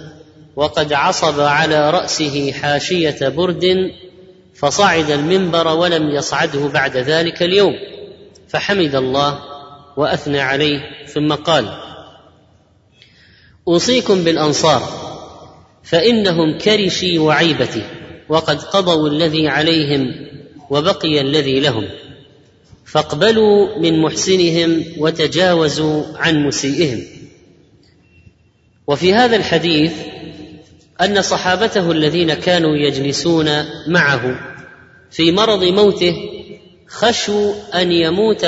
B: وقد عصب على رأسه حاشية برد فصعد المنبر ولم يصعده بعد ذلك اليوم فحمد الله وأثنى عليه ثم قال أوصيكم بالأنصار. فإنهم كرشي وعيبتي وقد قضوا الذي عليهم وبقي الذي لهم. فاقبلوا من محسنهم وتجاوزوا عن مسيئهم. وفي هذا الحديث أن صحابته الذين كانوا يجلسون معه في مرض موته خشوا أن يموت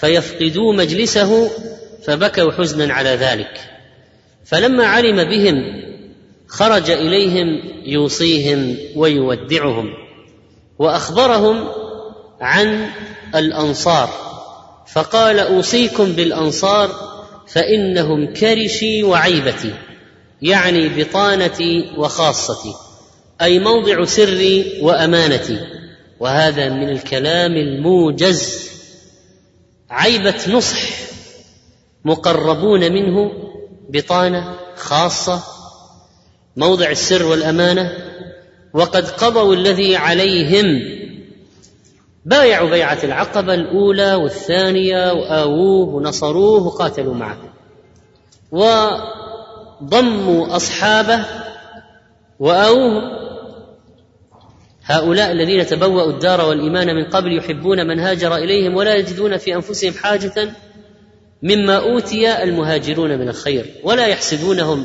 B: فيفقدوا مجلسه فبكوا حزنا على ذلك. فلما علم بهم خرج إليهم يوصيهم ويودعهم وأخبرهم عن الأنصار فقال أوصيكم بالأنصار فإنهم كرشي وعيبتي يعني بطانتي وخاصتي أي موضع سري وأمانتي وهذا من الكلام الموجز. عيبة نصح مقربون منه بطانة خاصة موضع السر والأمانة وقد قضوا الذي عليهم. بايعوا بيعة العقبة الأولى والثانية وآووه ونصروه وقاتلوا معه. وضموا أصحابه وآووه. هؤلاء الذين تبوأوا الدار والإيمان من قبل يحبون من هاجر إليهم ولا يجدون في أنفسهم حاجة مما أوتي المهاجرون من الخير ولا يحسدونهم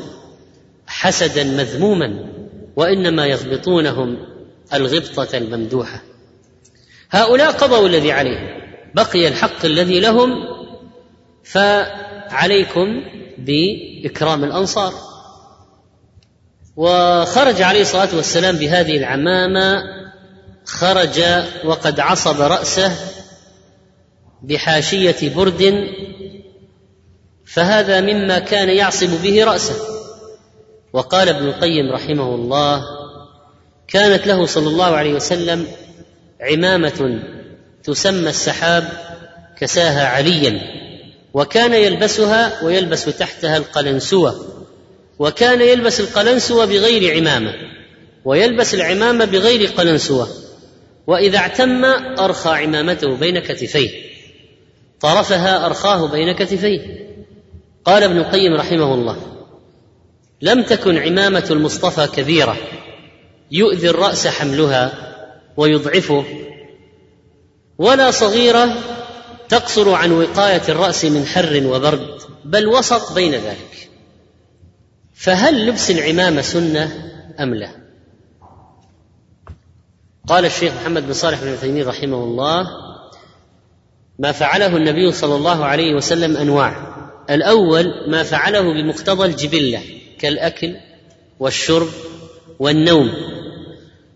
B: حسدا مذموما وإنما يغبطونهم الغبطة الممدوحة. هؤلاء قضوا الذي عليهم بقي الحق الذي لهم فعليكم بإكرام الأنصار. وخرج عليه الصلاة والسلام بهذه العمامة خرج وقد عصب رأسه بحاشية برد فهذا مما كان يعصب به رأسه. وقال ابن القيم رحمه الله كانت له صلى الله عليه وسلم عمامة تسمى السحاب كساها عليا وكان يلبسها ويلبس تحتها القلنسوة وكان يلبس القلنسوة بغير عمامة ويلبس العمامة بغير قلنسوة وإذا اعتم أرخى عمامته بين كتفيه طرفها أرخاه بين كتفيه. قال ابن القيم رحمه الله لم تكن عمامة المصطفى كبيرة. يؤذي الرأس حملها ويضعفه. ولا صغيرة تقصر عن وقاية الرأس من حر وبرد بل وسط بين ذلك. فهل لبس العمامة سنة أم لا؟ قال الشيخ محمد بن صالح بن عثيمين رحمه الله ما فعله النبي صلى الله عليه وسلم أنواع. الأول ما فعله بمقتضى الجبلة كالأكل والشرب والنوم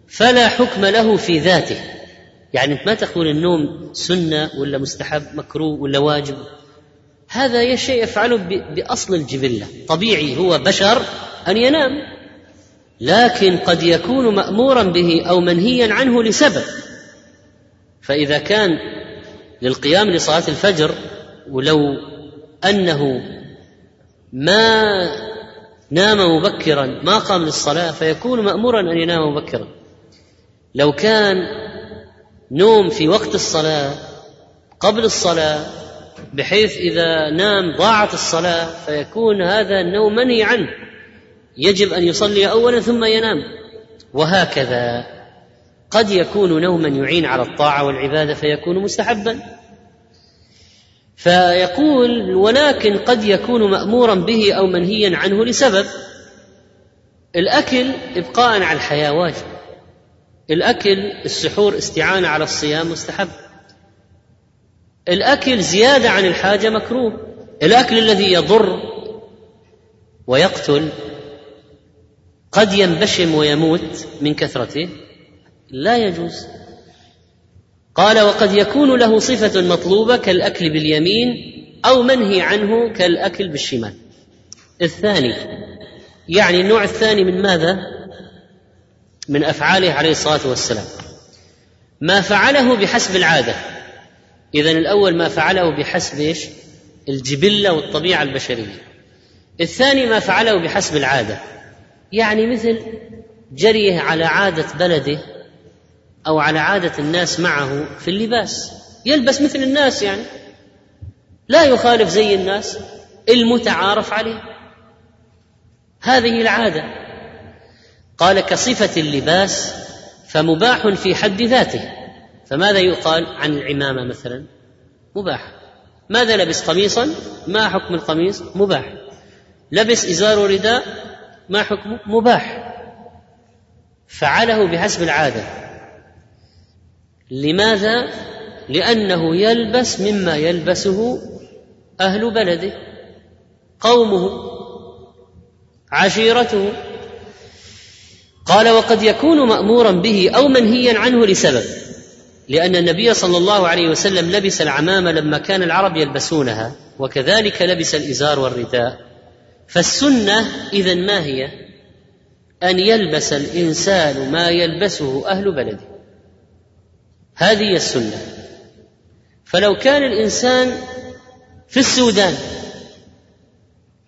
B: فلا حكم له في ذاته. يعني انت ما تقول النوم سنة ولا مستحب مكروه ولا واجب. هذا شيء يفعله بأصل الجبلة. طبيعي هو بشر أن ينام لكن قد يكون مأمورا به أو منهيا عنه لسبب. فإذا كان للقيام لصلاة الفجر ولو أنه ما نام مبكرا ما قام للصلاة فيكون مامورا أن ينام مبكرا. لو كان نوم في وقت الصلاة قبل الصلاة بحيث إذا نام ضاعت الصلاة فيكون هذا النوم منهي عنه يجب أن يصلي اولا ثم ينام. وهكذا قد يكون نوما يعين على الطاعة والعبادة فيكون مستحبا. فيقول ولكن قد يكون مأمورا به أو منهيا عنه لسبب. الأكل إبقاء على الحياة واجب الأكل السحور استعانة على الصيام مستحب. الأكل زيادة عن الحاجة مكروه. الأكل الذي يضر ويقتل قد ينبشم ويموت من كثرته. لا يجوز. قال وقد يكون له صفة مطلوبة كالأكل باليمين أو منهي عنه كالأكل بالشمال الثاني يعني النوع الثاني من ماذا من أفعاله عليه الصلاة والسلام ما فعله بحسب العادة إذا الأول ما فعله بحسب إيش؟ الجبلة والطبيعة البشرية. الثاني ما فعله بحسب العادة. يعني مثل جريه على عادة بلده أو على عادة الناس معه في اللباس. يلبس مثل الناس يعني. لا يخالف زي الناس المتعارف عليه. هذه العادة. قال كصفة اللباس فمباح في حد ذاته. فماذا يقال عن العمامة مثلا؟ مباح. ماذا لبس قميصا؟ ما حكم القميص؟ مباح. لبس إزار ورداء ما حكمه مباح. فعله بحسب العادة. لماذا؟ لأنه يلبس مما يلبسه أهل بلده قومه عشيرته. قال وقد يكون مأمورا به أو منهيا عنه لسبب لأن النبي صلى الله عليه وسلم لبس العمامة لما كان العرب يلبسونها وكذلك لبس الإزار والرداء. فالسنة اذا ما هي؟ أن يلبس الإنسان ما يلبسه أهل بلده. هذه السنة. فلو كان الإنسان في السودان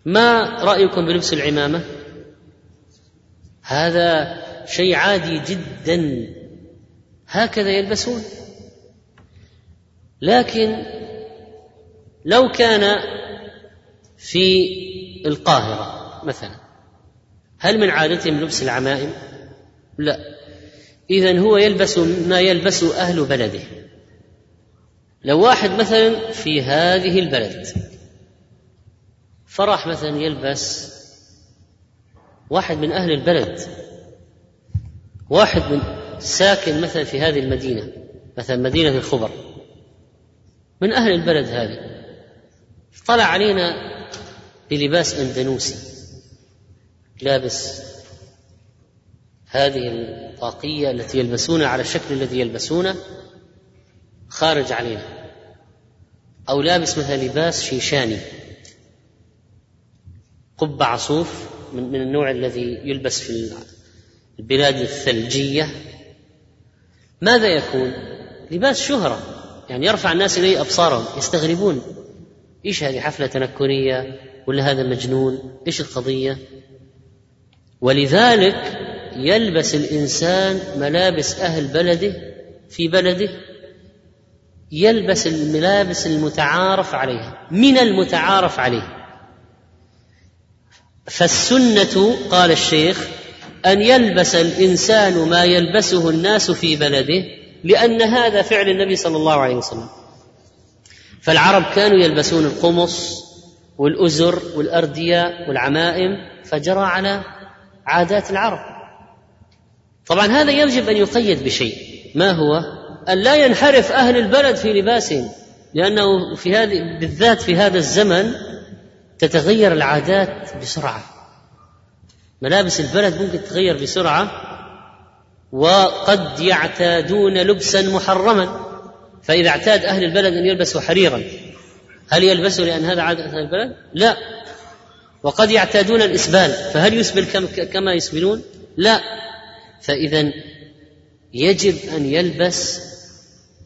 B: ما رأيكم بلبس العمامة؟ هذا شيء عادي جدا. هكذا يلبسون. لكن لو كان في القاهرة مثلا هل من عادتهم لبس العمائم؟ لا. اذا هو يلبس ما يلبس أهل بلده. لو واحد مثلا في هذه البلد فراح مثلا يلبس واحد من أهل البلد واحد من ساكن مثلا في هذه المدينة مثلا مدينة الخبر من أهل البلد هذه طلع علينا بلباس اندونوسي لابس هذه الطاقية التي يلبسونها على الشكل الذي يلبسونه خارج علينا. أو لابس مثلا لباس شيشاني. قبعه صوف من, من النوع الذي يلبس في البلاد الثلجية. ماذا يكون؟ لباس شهرة. يعني يرفع الناس إليه أبصارهم يستغربون. إيش هذه حفلة تنكرية؟ ولا هذا مجنون؟ إيش القضية؟ ولذلك يلبس الإنسان ملابس أهل بلده في بلده يلبس الملابس المتعارف عليها من المتعارف عليه فالسنة قال الشيخ أن يلبس الإنسان ما يلبسه الناس في بلده لأن هذا فعل النبي صلى الله عليه وسلم. فالعرب كانوا يلبسون القمص والأزر والأردية والعمائم فجرى على عادات العرب. طبعا هذا يجب أن يقيد بشيء. ما هو؟ أن لا ينحرف أهل البلد في لباسهم لأنه في هذه بالذات في هذا الزمن تتغير العادات بسرعة. ملابس البلد ممكن تتغير بسرعة وقد يعتادون لبسا محرما. فإذا اعتاد أهل البلد أن يلبسوا حريرا هل يلبسوا لأن هذا عادة أهل البلد؟ لا. وقد يعتادون الإسبال فهل يسبل كما يسبلون؟ لا. فإذا يجب أن يلبس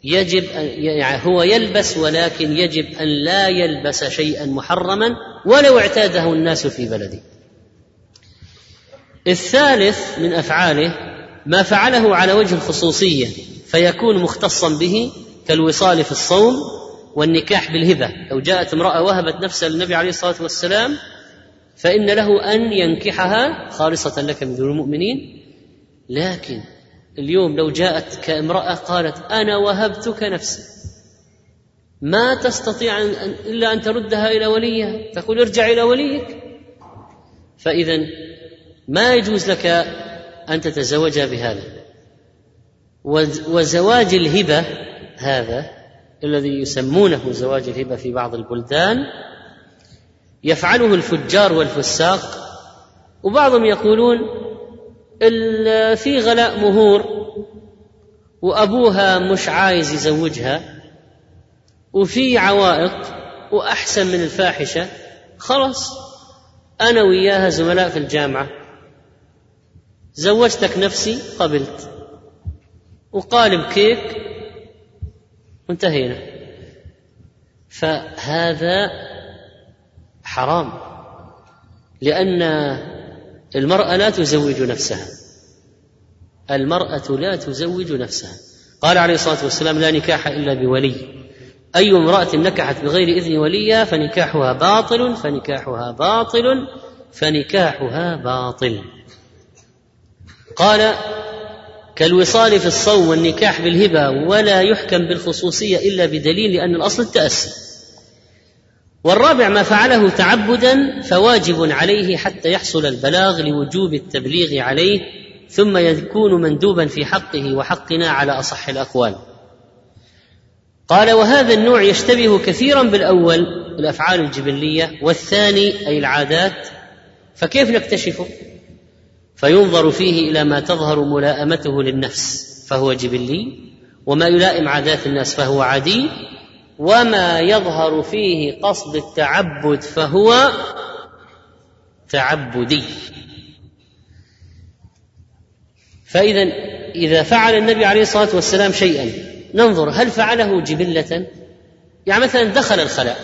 B: يجب أن يعني هو يلبس ولكن يجب أن لا يلبس شيئا محرما ولو اعتاده الناس في بلده. الثالث من أفعاله ما فعله على وجه الخصوصية فيكون مختصا به كالوصال في الصوم والنكاح بالهبة. لو جاءت امرأة وهبت نفسها للنبي عليه الصلاة والسلام فإن له أن ينكحها خالصة لك من دون المؤمنين لكن اليوم لو جاءت كامرأة قالت أنا وهبتك نفسي ما تستطيع إلا أن تردها إلى وليها تقول ارجع إلى وليك. فإذا ما يجوز لك أن تتزوجها بهذا. وزواج الهبة هذا الذي يسمونه زواج الهبة في بعض البلدان يفعله الفجار والفساق وبعضهم يقولون في غلاء مهور وأبوها مش عايز يزوجها وفي عوائق وأحسن من الفاحشة خلاص أنا وياها زملاء في الجامعة. زوجتك نفسي قبلت. وقالب كيك وانتهينا فهذا حرام لأن المرأة لا تزوج نفسها. المرأة لا تزوج نفسها. قال عليه الصلاة والسلام لا نكاح إلا بولي. أي امرأة نكحت بغير إذن وليها فنكاحها باطل فنكاحها باطل فنكاحها باطل. قال كالوصال في الصوم والنكاح بالهبة ولا يحكم بالخصوصية إلا بدليل لأن الأصل التأسي. والرابع ما فعله تعبدا فواجب عليه حتى يحصل البلاغ لوجوب التبليغ عليه ثم يكون مندوبا في حقه وحقنا على أصح الأقوال. قال وهذا النوع يشتبه كثيرا بالأول الأفعال الجبلية والثاني أي العادات. فكيف نكتشفه فينظر فيه إلى ما تظهر ملائمته للنفس فهو جبلي وما يلائم عادات الناس فهو عادي. وما يظهر فيه قصد التعبد فهو تعبدي. فإذا إذا فعل النبي عليه الصلاة والسلام شيئا ننظر هل فعله جبلة؟ يعني مثلا دخل الخلاء.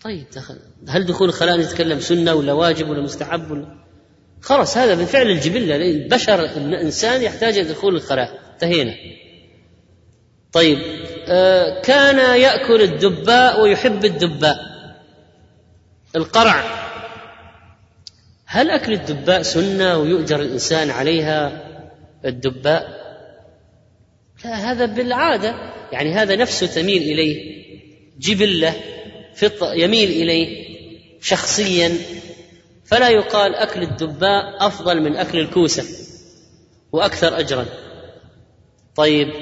B: طيب دخل. هل دخول الخلاء نتكلم سنة ولا واجب ولا مستحب ولا؟ خلاص هذا من فعل الجبلة. البشر الإنسان يحتاج إلى دخول الخلاء. انتهينا. طيب كان يأكل الدباء ويحب الدباء القرع. هل أكل الدباء سنة ويؤجر الإنسان عليها الدباء لا هذا بالعادة. يعني هذا نفسه تميل إليه جبلة يميل إليه شخصيا. فلا يقال أكل الدباء أفضل من أكل الكوسة وأكثر اجرا. طيب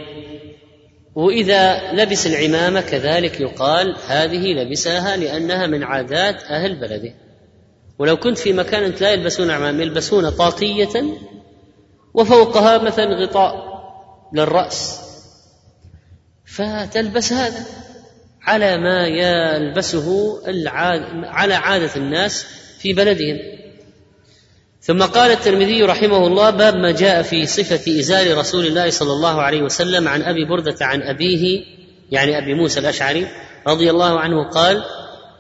B: وإذا لبس العمامة كذلك يقال هذه لبسها لأنها من عادات أهل بلده. ولو كنت في مكان لا يلبسون عمامة يلبسون طاقية وفوقها مثلا غطاء للرأس. فتلبس هذا على ما يلبسه على عادة الناس في بلدهم. ثم قال الترمذي رحمه الله باب ما جاء في صفة إزار رسول الله صلى الله عليه وسلم عن أبي بردة عن أبيه يعني أبي موسى الأشعري رضي الله عنه قال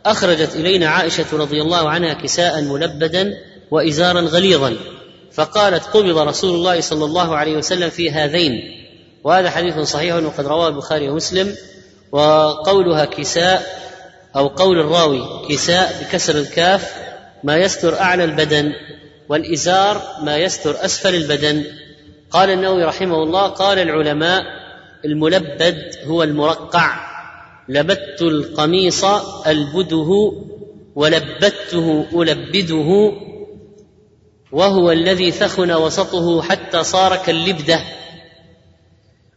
B: أخرجت إلينا عائشة رضي الله عنها كساء ملبدا وإزارا غليظا فقالت قبض رسول الله صلى الله عليه وسلم في هذين وهذا حديث صحيح وقد رواه البخاري ومسلم وقولها كساء أو قول الراوي كساء بكسر الكاف ما يستر أعلى البدن. والإزار ما يستر أسفل البدن. قال النووي رحمه الله قال العلماء الملبد هو المرقع. لبدت القميص ألبده ولبدته ألبده وهو الذي ثخن وسطه حتى صار كاللبدة.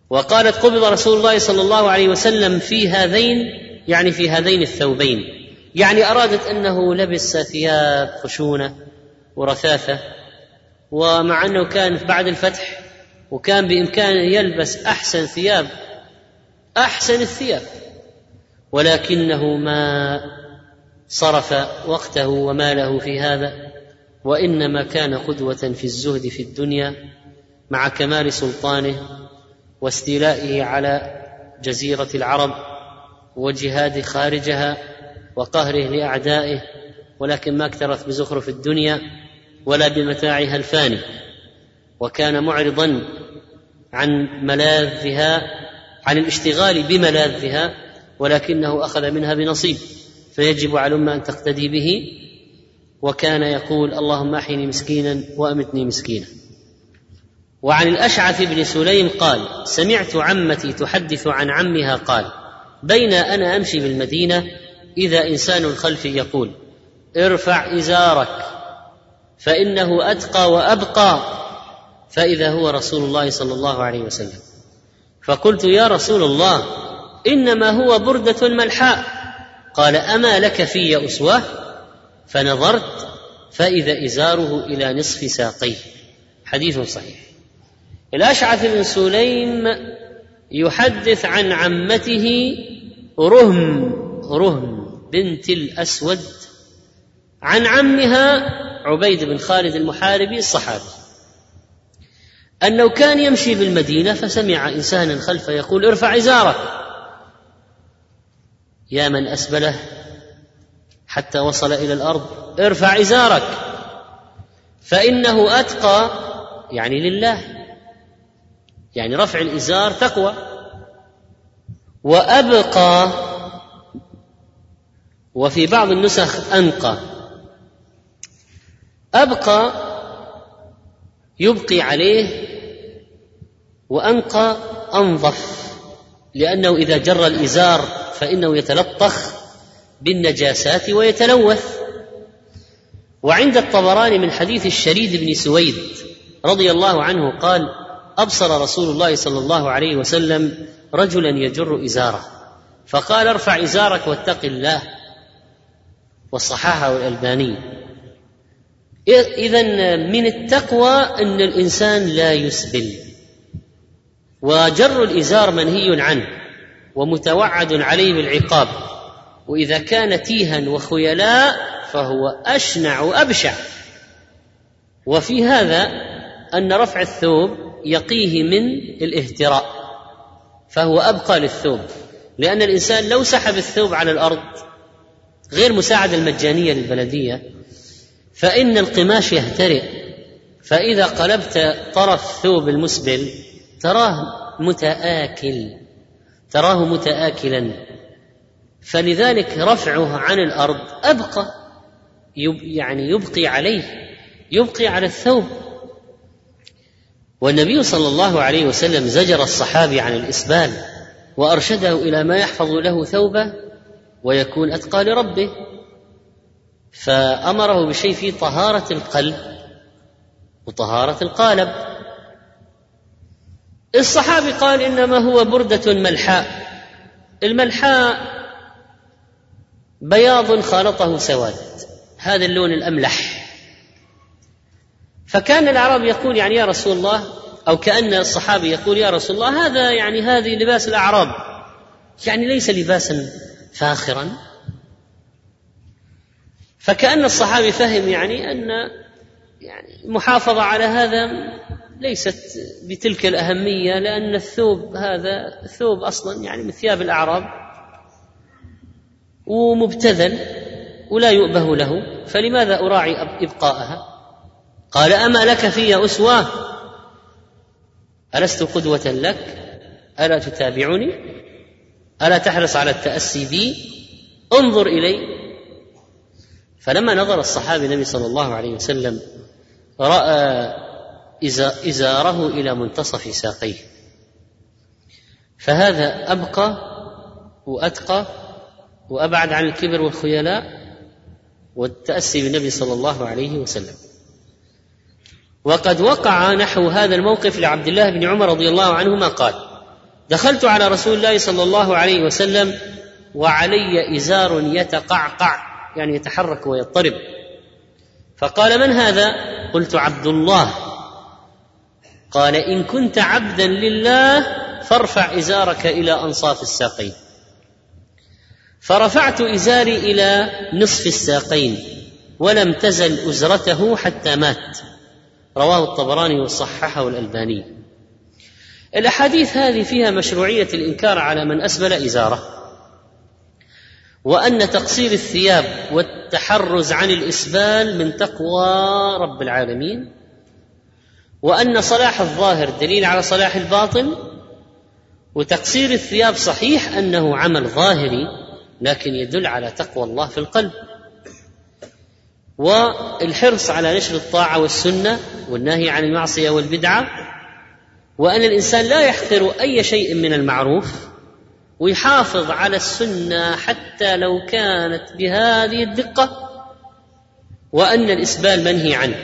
B: وقالت قبض رسول الله صلى الله عليه وسلم في هذين يعني في هذين الثوبين. يعني أرادت أنه لبس ثياب خشونة. ورثاثة ومع أنه كان بعد الفتح وكان بامكانه يلبس أحسن ثياب أحسن الثياب ولكنه ما صرف وقته وماله في هذا وإنما كان قدوة في الزهد في الدنيا مع كمال سلطانه واستيلائه على جزيرة العرب وجهاد خارجها وقهره لأعدائه ولكن ما اكترث بزخرف الدنيا ولا بمتاعها الفاني وكان معرضا عن ملاذها عن الاشتغال بملاذها ولكنه أخذ منها بنصيب فيجب على الأمة أن تقتدي به وكان يقول اللهم أحيني مسكينا وأمتني مسكينا. وعن الأشعث بن سليم قال سمعت عمتي تحدث عن عمها قال بين أنا أمشي بالمدينة إذا إنسان خلفي يقول ارفع إزارك. فإنه أتقى وأبقى فإذا هو رسول الله صلى الله عليه وسلم. فقلت يا رسول الله إنما هو بردة ملحاء. قال أما لك في أسوة؟ فنظرت فإذا إزاره إلى نصف ساقيه. حديث صحيح. الأشعث بن سليم يحدث عن عمته رهم رهم بنت الأسود عن عمها عبيد بن خالد المحاربي الصحابي. انه كان يمشي بالمدينة فسمع إنسانا خلفه يقول ارفع إزارك. يا من أسبله حتى وصل إلى الأرض ارفع إزارك. فإنه أتقى يعني لله يعني رفع الإزار تقوى. وأبقى وفي بعض النسخ أنقى. أبقى يبقي عليه وأنقى أنظف لأنه إذا جر الإزار فإنه يتلطخ بالنجاسات ويتلوث. وعند الطبراني من حديث الشريد بن سويد رضي الله عنه قال أبصر رسول الله صلى الله عليه وسلم رجلا يجر إزاره فقال ارفع إزارك واتق الله. وصححه الألباني. اذا من التقوى أن الإنسان لا يسبل. وجر الإزار منهي عنه ومتوعد عليه بالعقاب وإذا كان تيها وخيلاء فهو أشنع وأبشع. وفي هذا أن رفع الثوب يقيه من الاهتراء فهو أبقى للثوب. لأن الإنسان لو سحب الثوب على الأرض غير مساعده المجانية للبلدية فإن القماش يهترئ. فإذا قلبت طرف ثوب المسبل تراه متآكل تراه متآكلا. فلذلك رفعه عن الأرض أبقى يعني يبقي عليه يبقي على الثوب. والنبي صلى الله عليه وسلم زجر الصحابي عن الإسبال وأرشده إلى ما يحفظ له ثوبه ويكون أتقى لربه. فأمره بشيء في طهارة القلب وطهارة القالب. الصحابي قال إنما هو بردة ملحاء. الملحاء بياض خالطه سواد هذا اللون الأملح. فكان الأعراب يقول يعني يا رسول الله أو كأن الصحابي يقول يا رسول الله هذا يعني هذه لباس الأعراب. يعني ليس لباسا فاخرا فكأن الصحابي فهم يعني أن يعني المحافظة على هذا ليست بتلك الأهمية لأن الثوب هذا ثوب أصلا يعني من ثياب الأعراب ومبتذل ولا يؤبه له فلماذا أراعي إبقاءها؟ قال أما لك في أسوة؟ ألست قدوة لك؟ ألا تتابعني؟ ألا تحرص على التأسي بي؟ انظر إلي. فلما نظر الصحابي النبي صلى الله عليه وسلم رأى إزاره إلى منتصف ساقيه. فهذا أبقى وأتقى وأبعد عن الكبر والخيلاء والتأسي بالنبي صلى الله عليه وسلم. وقد وقع نحو هذا الموقف لعبد الله بن عمر رضي الله عنهما قال دخلت على رسول الله صلى الله عليه وسلم وعلي إزار يتقعقع. يعني يتحرك ويضطرب. فقال من هذا؟ قلت عبد الله. قال إن كنت عبدا لله فارفع إزارك إلى أنصاف الساقين. فرفعت إزاري إلى نصف الساقين ولم تزل أزرته حتى مات. رواه الطبراني وصححه الألباني. الأحاديث هذه فيها مشروعية الإنكار على من أسبل إزاره. وأن تقصير الثياب والتحرز عن الإسبال من تقوى رب العالمين وأن صلاح الظاهر دليل على صلاح الباطن وتقصير الثياب صحيح أنه عمل ظاهري لكن يدل على تقوى الله في القلب. والحرص على نشر الطاعة والسنة والنهي عن المعصية والبدعة وأن الإنسان لا يحقر أي شيء من المعروف ويحافظ على السنة حتى لو كانت بهذه الدقة وأن الإسبال منهي عنه.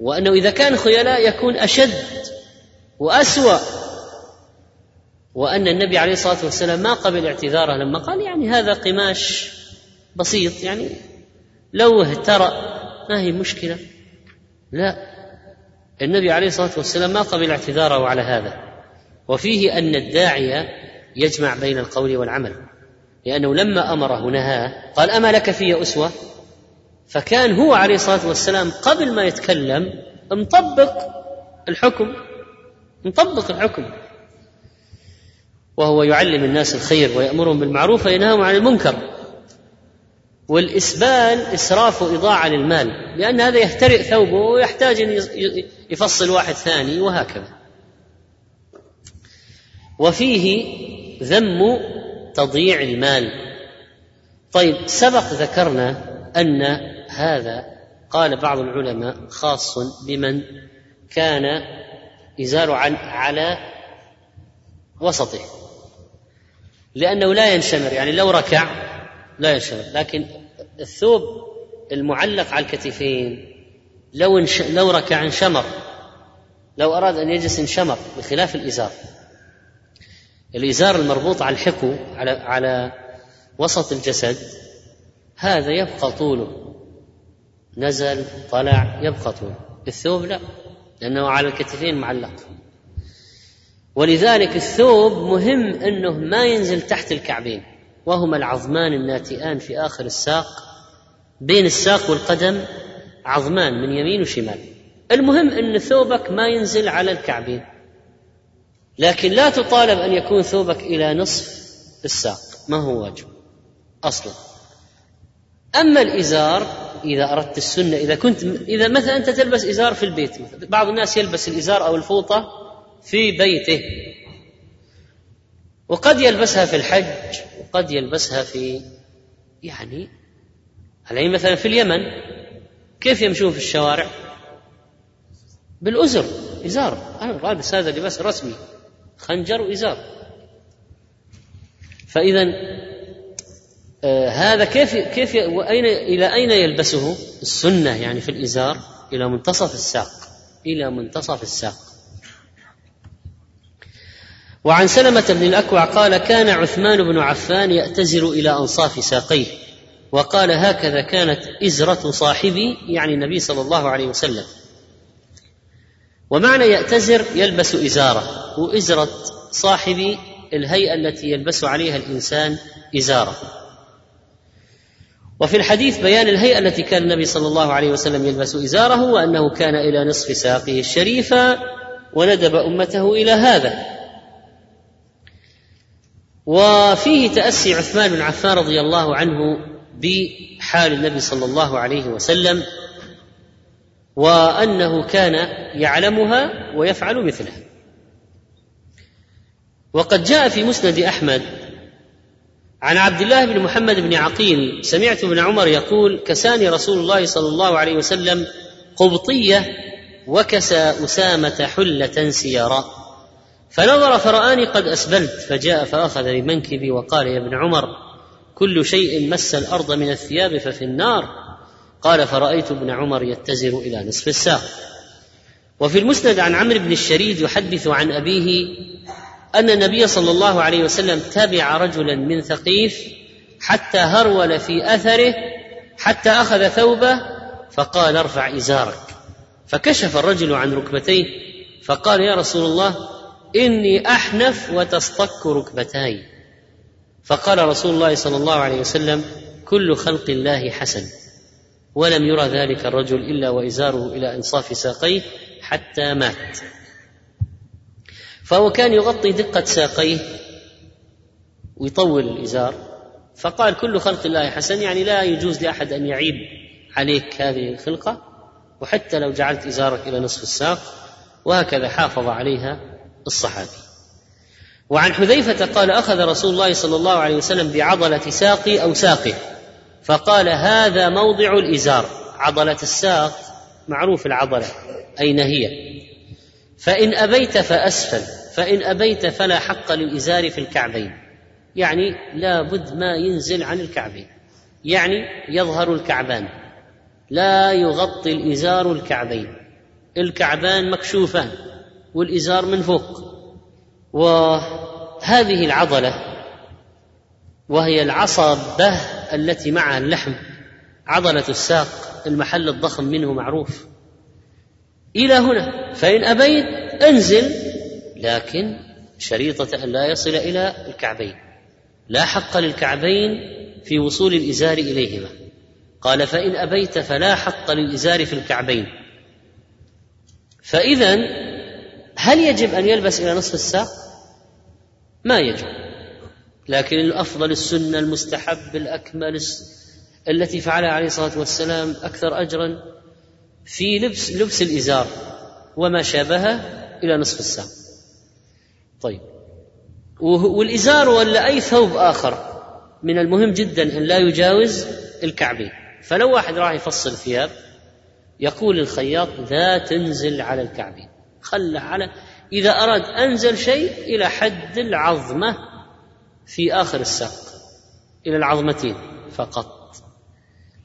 B: وأنه إذا كان خيلاء يكون أشد وأسوأ. وأن النبي عليه الصلاة والسلام ما قبل اعتذاره لما قال يعني هذا قماش بسيط يعني لو اهترأ ما هي مشكلة. لا النبي عليه الصلاة والسلام ما قبل اعتذاره على هذا. وفيه أن الداعية يجمع بين القول والعمل. لأنه لما أمره نهاه قال أما لك في أسوة؟ فكان هو عليه الصلاة والسلام قبل ما يتكلم مطبق الحكم مطبق الحكم. وهو يعلم الناس الخير ويأمرهم بالمعروف وينهاهم عن المنكر. والإسبال إسراف واضاعه للمال لأن هذا يهترئ ثوبه ويحتاج أن يفصل واحد ثاني وهكذا. وفيه ذم تضييع المال. طيب سبق ذكرنا أن هذا قال بعض العلماء خاص بمن كان إزار عن على وسطه. لأنه لا ينشمر يعني لو ركع لا ينشمر لكن الثوب المعلق على الكتفين لو انش... لو ركع انشمر لو أراد أن يجلس انشمر بخلاف الإزار. الإزار المربوط على الحقو على على وسط الجسد هذا يبقى طوله. نزل طلع يبقى طوله. الثوب لا لأنه على الكتفين معلق. ولذلك الثوب مهم أنه ما ينزل تحت الكعبين وهما العظمان الناتئان في آخر الساق. بين الساق والقدم عظمان من يمين وشمال. المهم أن ثوبك ما ينزل على الكعبين. لكن لا تطالب أن يكون ثوبك إلى نصف الساق. ما هو واجب؟ أصلا. أما الإزار إذا أردت السنة إذا كنت إذا مثلا أنت تلبس إزار في البيت بعض الناس يلبس الإزار أو الفوطة في بيته. وقد يلبسها في الحج وقد يلبسها في يعني علي مثلا في اليمن. كيف يمشون في الشوارع؟ بالأزر إزار. أنا لابس هذا لباس رسمي. خنجر وإزار. فإذا آه هذا كيف كيف وأين إلى أين يلبسه؟ السنة يعني في الإزار إلى منتصف الساق إلى منتصف الساق. وعن سلمة بن الأكوع قال كان عثمان بن عفان يأتزر إلى أنصاف ساقيه وقال هكذا كانت إزرة صاحبي يعني النبي صلى الله عليه وسلم. ومعنى يأتزر يلبس إزارة وإزرة صاحبي الهيئة التي يلبس عليها الإنسان إزارة. وفي الحديث بيان الهيئة التي كان النبي صلى الله عليه وسلم يلبس إزاره وأنه كان إلى نصف ساقه الشريفة وندب أمته إلى هذا. وفيه تأسي عثمان بن عفان رضي الله عنه بحال النبي صلى الله عليه وسلم وأنه كان يعلمها ويفعل مثلها. وقد جاء في مسند أحمد عن عبد الله بن محمد بن عقيل سمعت ابن عمر يقول كساني رسول الله صلى الله عليه وسلم قبطية وكسى أسامة حلة سيارا فنظر فرآني قد أسبلت فجاء فأخذ بمنكبي وقال يا ابن عمر كل شيء مس الأرض من الثياب ففي النار قال فرأيت ابن عمر يتزر إلى نصف الساق. وفي المسند عن عمرو بن الشريد يحدث عن أبيه أن النبي صلى الله عليه وسلم تبع رجلا من ثقيف حتى هرول في أثره حتى أخذ ثوبه فقال ارفع إزارك. فكشف الرجل عن ركبتيه فقال يا رسول الله إني أحنف وتصطك ركبتاي. فقال رسول الله صلى الله عليه وسلم كل خلق الله حسن. ولم يرى ذلك الرجل إلا وإزاره إلى إنصاف ساقيه حتى مات. فهو كان يغطي دقة ساقيه ويطول الإزار. فقال كل خلق الله حسن يعني لا يجوز لأحد أن يعيب عليك هذه الخلقة وحتى لو جعلت إزارك إلى نصف الساق. وهكذا حافظ عليها الصحابي. وعن حذيفة قال أخذ رسول الله صلى الله عليه وسلم بعضلة ساقي أو ساقه. فقال هذا موضع الإزار. عضلة الساق معروف العضلة أين هي فإن أبيت فأسفل فإن أبيت فلا حق للإزار في الكعبين. يعني لا بد ما ينزل عن الكعبين. يعني يظهر الكعبان. لا يغطي الإزار الكعبين. الكعبان مكشوفان والإزار من فوق. وهذه العضلة وهي العصبة التي معها اللحم عضلة الساق المحل الضخم منه معروف. إلى هنا فإن أبيت انزل لكن شريطة أن لا يصل إلى الكعبين. لا حق للكعبين في وصول الإزار إليهما. قال فإن أبيت فلا حق للإزار في الكعبين. فإذا هل يجب أن يلبس إلى نصف الساق؟ ما يجب. لكن الأفضل السنة المستحب الأكمل التي فعلها عليه الصلاة والسلام أكثر أجرا في لبس لبس الإزار وما شابهه إلى نصف الساق. طيب. والإزار ولا أي ثوب آخر من المهم جدا أن لا يجاوز الكعبين. فلو واحد راح يفصل ثياب يقول الخياط لا تنزل على الكعبين. خلى على إذا أراد أنزل شيء إلى حد العظمة في آخر الساق إلى العظمتين فقط.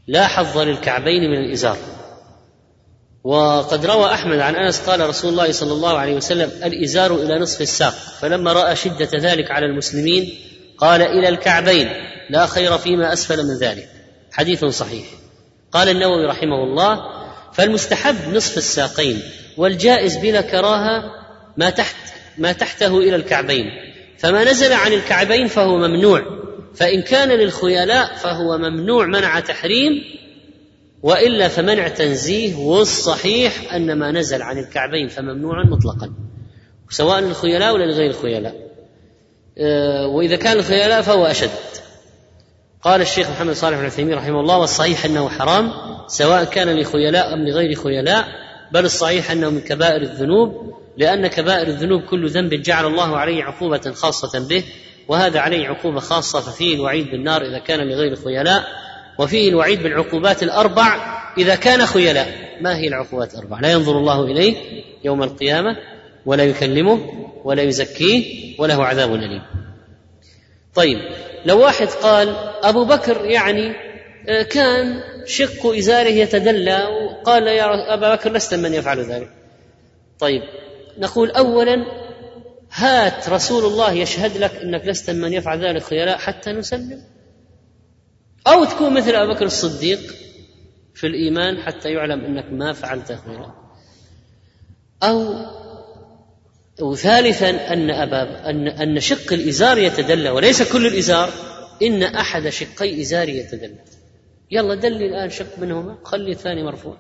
B: لا حظ للكعبين من الإزار. وقد روى أحمد عن أنس قال رسول الله صلى الله عليه وسلم الإزار إلى نصف الساق. فلما رأى شدة ذلك على المسلمين قال إلى الكعبين لا خير فيما أسفل من ذلك. حديث صحيح. قال النووي رحمه الله فالمستحب نصف الساقين والجائز بلا كراهة ما تحت ما تحته إلى الكعبين. فما نزل عن الكعبين فهو ممنوع. فإن كان للخيلاء فهو ممنوع منع تحريم وإلا فمنع تنزيه والصحيح أن ما نزل عن الكعبين فممنوع مطلقا. سواء للخيلاء ولا لغير الخيلاء. آه، وإذا كان الخيلاء فهو أشد. قال الشيخ محمد صالح بن عثيمين رحمه الله والصحيح أنه حرام سواء كان لخيلاء أم لغير خيلاء بل الصحيح أنه من كبائر الذنوب. لأن كبائر الذنوب كل ذنب جعل الله عليه عقوبة خاصة به وهذا عليه عقوبة خاصة ففيه الوعيد بالنار إذا كان لغير خيلاء وفيه الوعيد بالعقوبات الأربع إذا كان خيلاء. ما هي العقوبات الأربع؟ لا ينظر الله إليه يوم القيامة ولا يكلمه ولا يزكيه وله عذاب أليم. طيب لو واحد قال أبو بكر يعني آه، كان شق إزاره يتدلى وقال يا أبا بكر لست من يفعل ذلك. طيب نقول اولا هات رسول الله يشهد لك أنك لست من يفعل ذلك خيلاء حتى نسلم. أو تكون مثل أبو بكر الصديق في الإيمان حتى يعلم أنك ما فعلت خيلاء أو وثالثا أن أبا أن أن شق الإزار يتدلى وليس كل الإزار إن أحد شقي ازاري يتدلى. يلا دلي الآن شق منهما خلي الثاني مرفوع.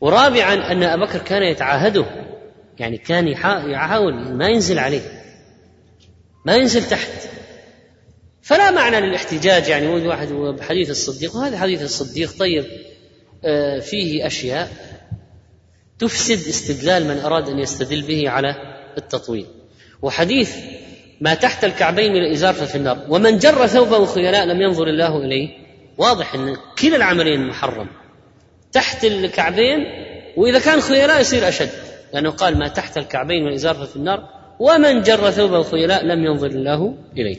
B: ورابعا أن أبا بكر كان يتعاهده. يعني كان يحاول ما ينزل عليه ما ينزل تحت. فلا معنى للاحتجاج يعني واحد بحديث الصديق وهذا حديث الصديق طيب آه، فيه أشياء تفسد استدلال من أراد أن يستدل به على التطويل. وحديث ما تحت الكعبين من الازار ففي النار ومن جر ثوبه خيلاء لم ينظر الله إليه. واضح إن كلا العملين محرم تحت الكعبين وإذا كان خيلاء يصير أشد. لأنه قال ما تحت الكعبين والازار ففي النار ومن جر ثوبه خيلاء لم ينظر الله إليه.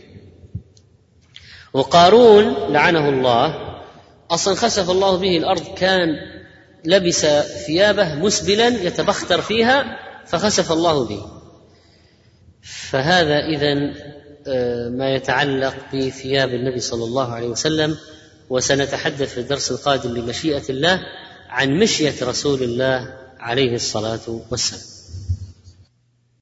B: وقارون لعنه الله. أصلا خسف الله به الأرض كان لبس ثيابه مسبلا يتبختر فيها فخسف الله به. فهذا اذا آه، ما يتعلق بثياب النبي صلى الله عليه وسلم. وسنتحدث في الدرس القادم بمشيئه الله عن مشيه رسول الله عليه الصلاة والسلام.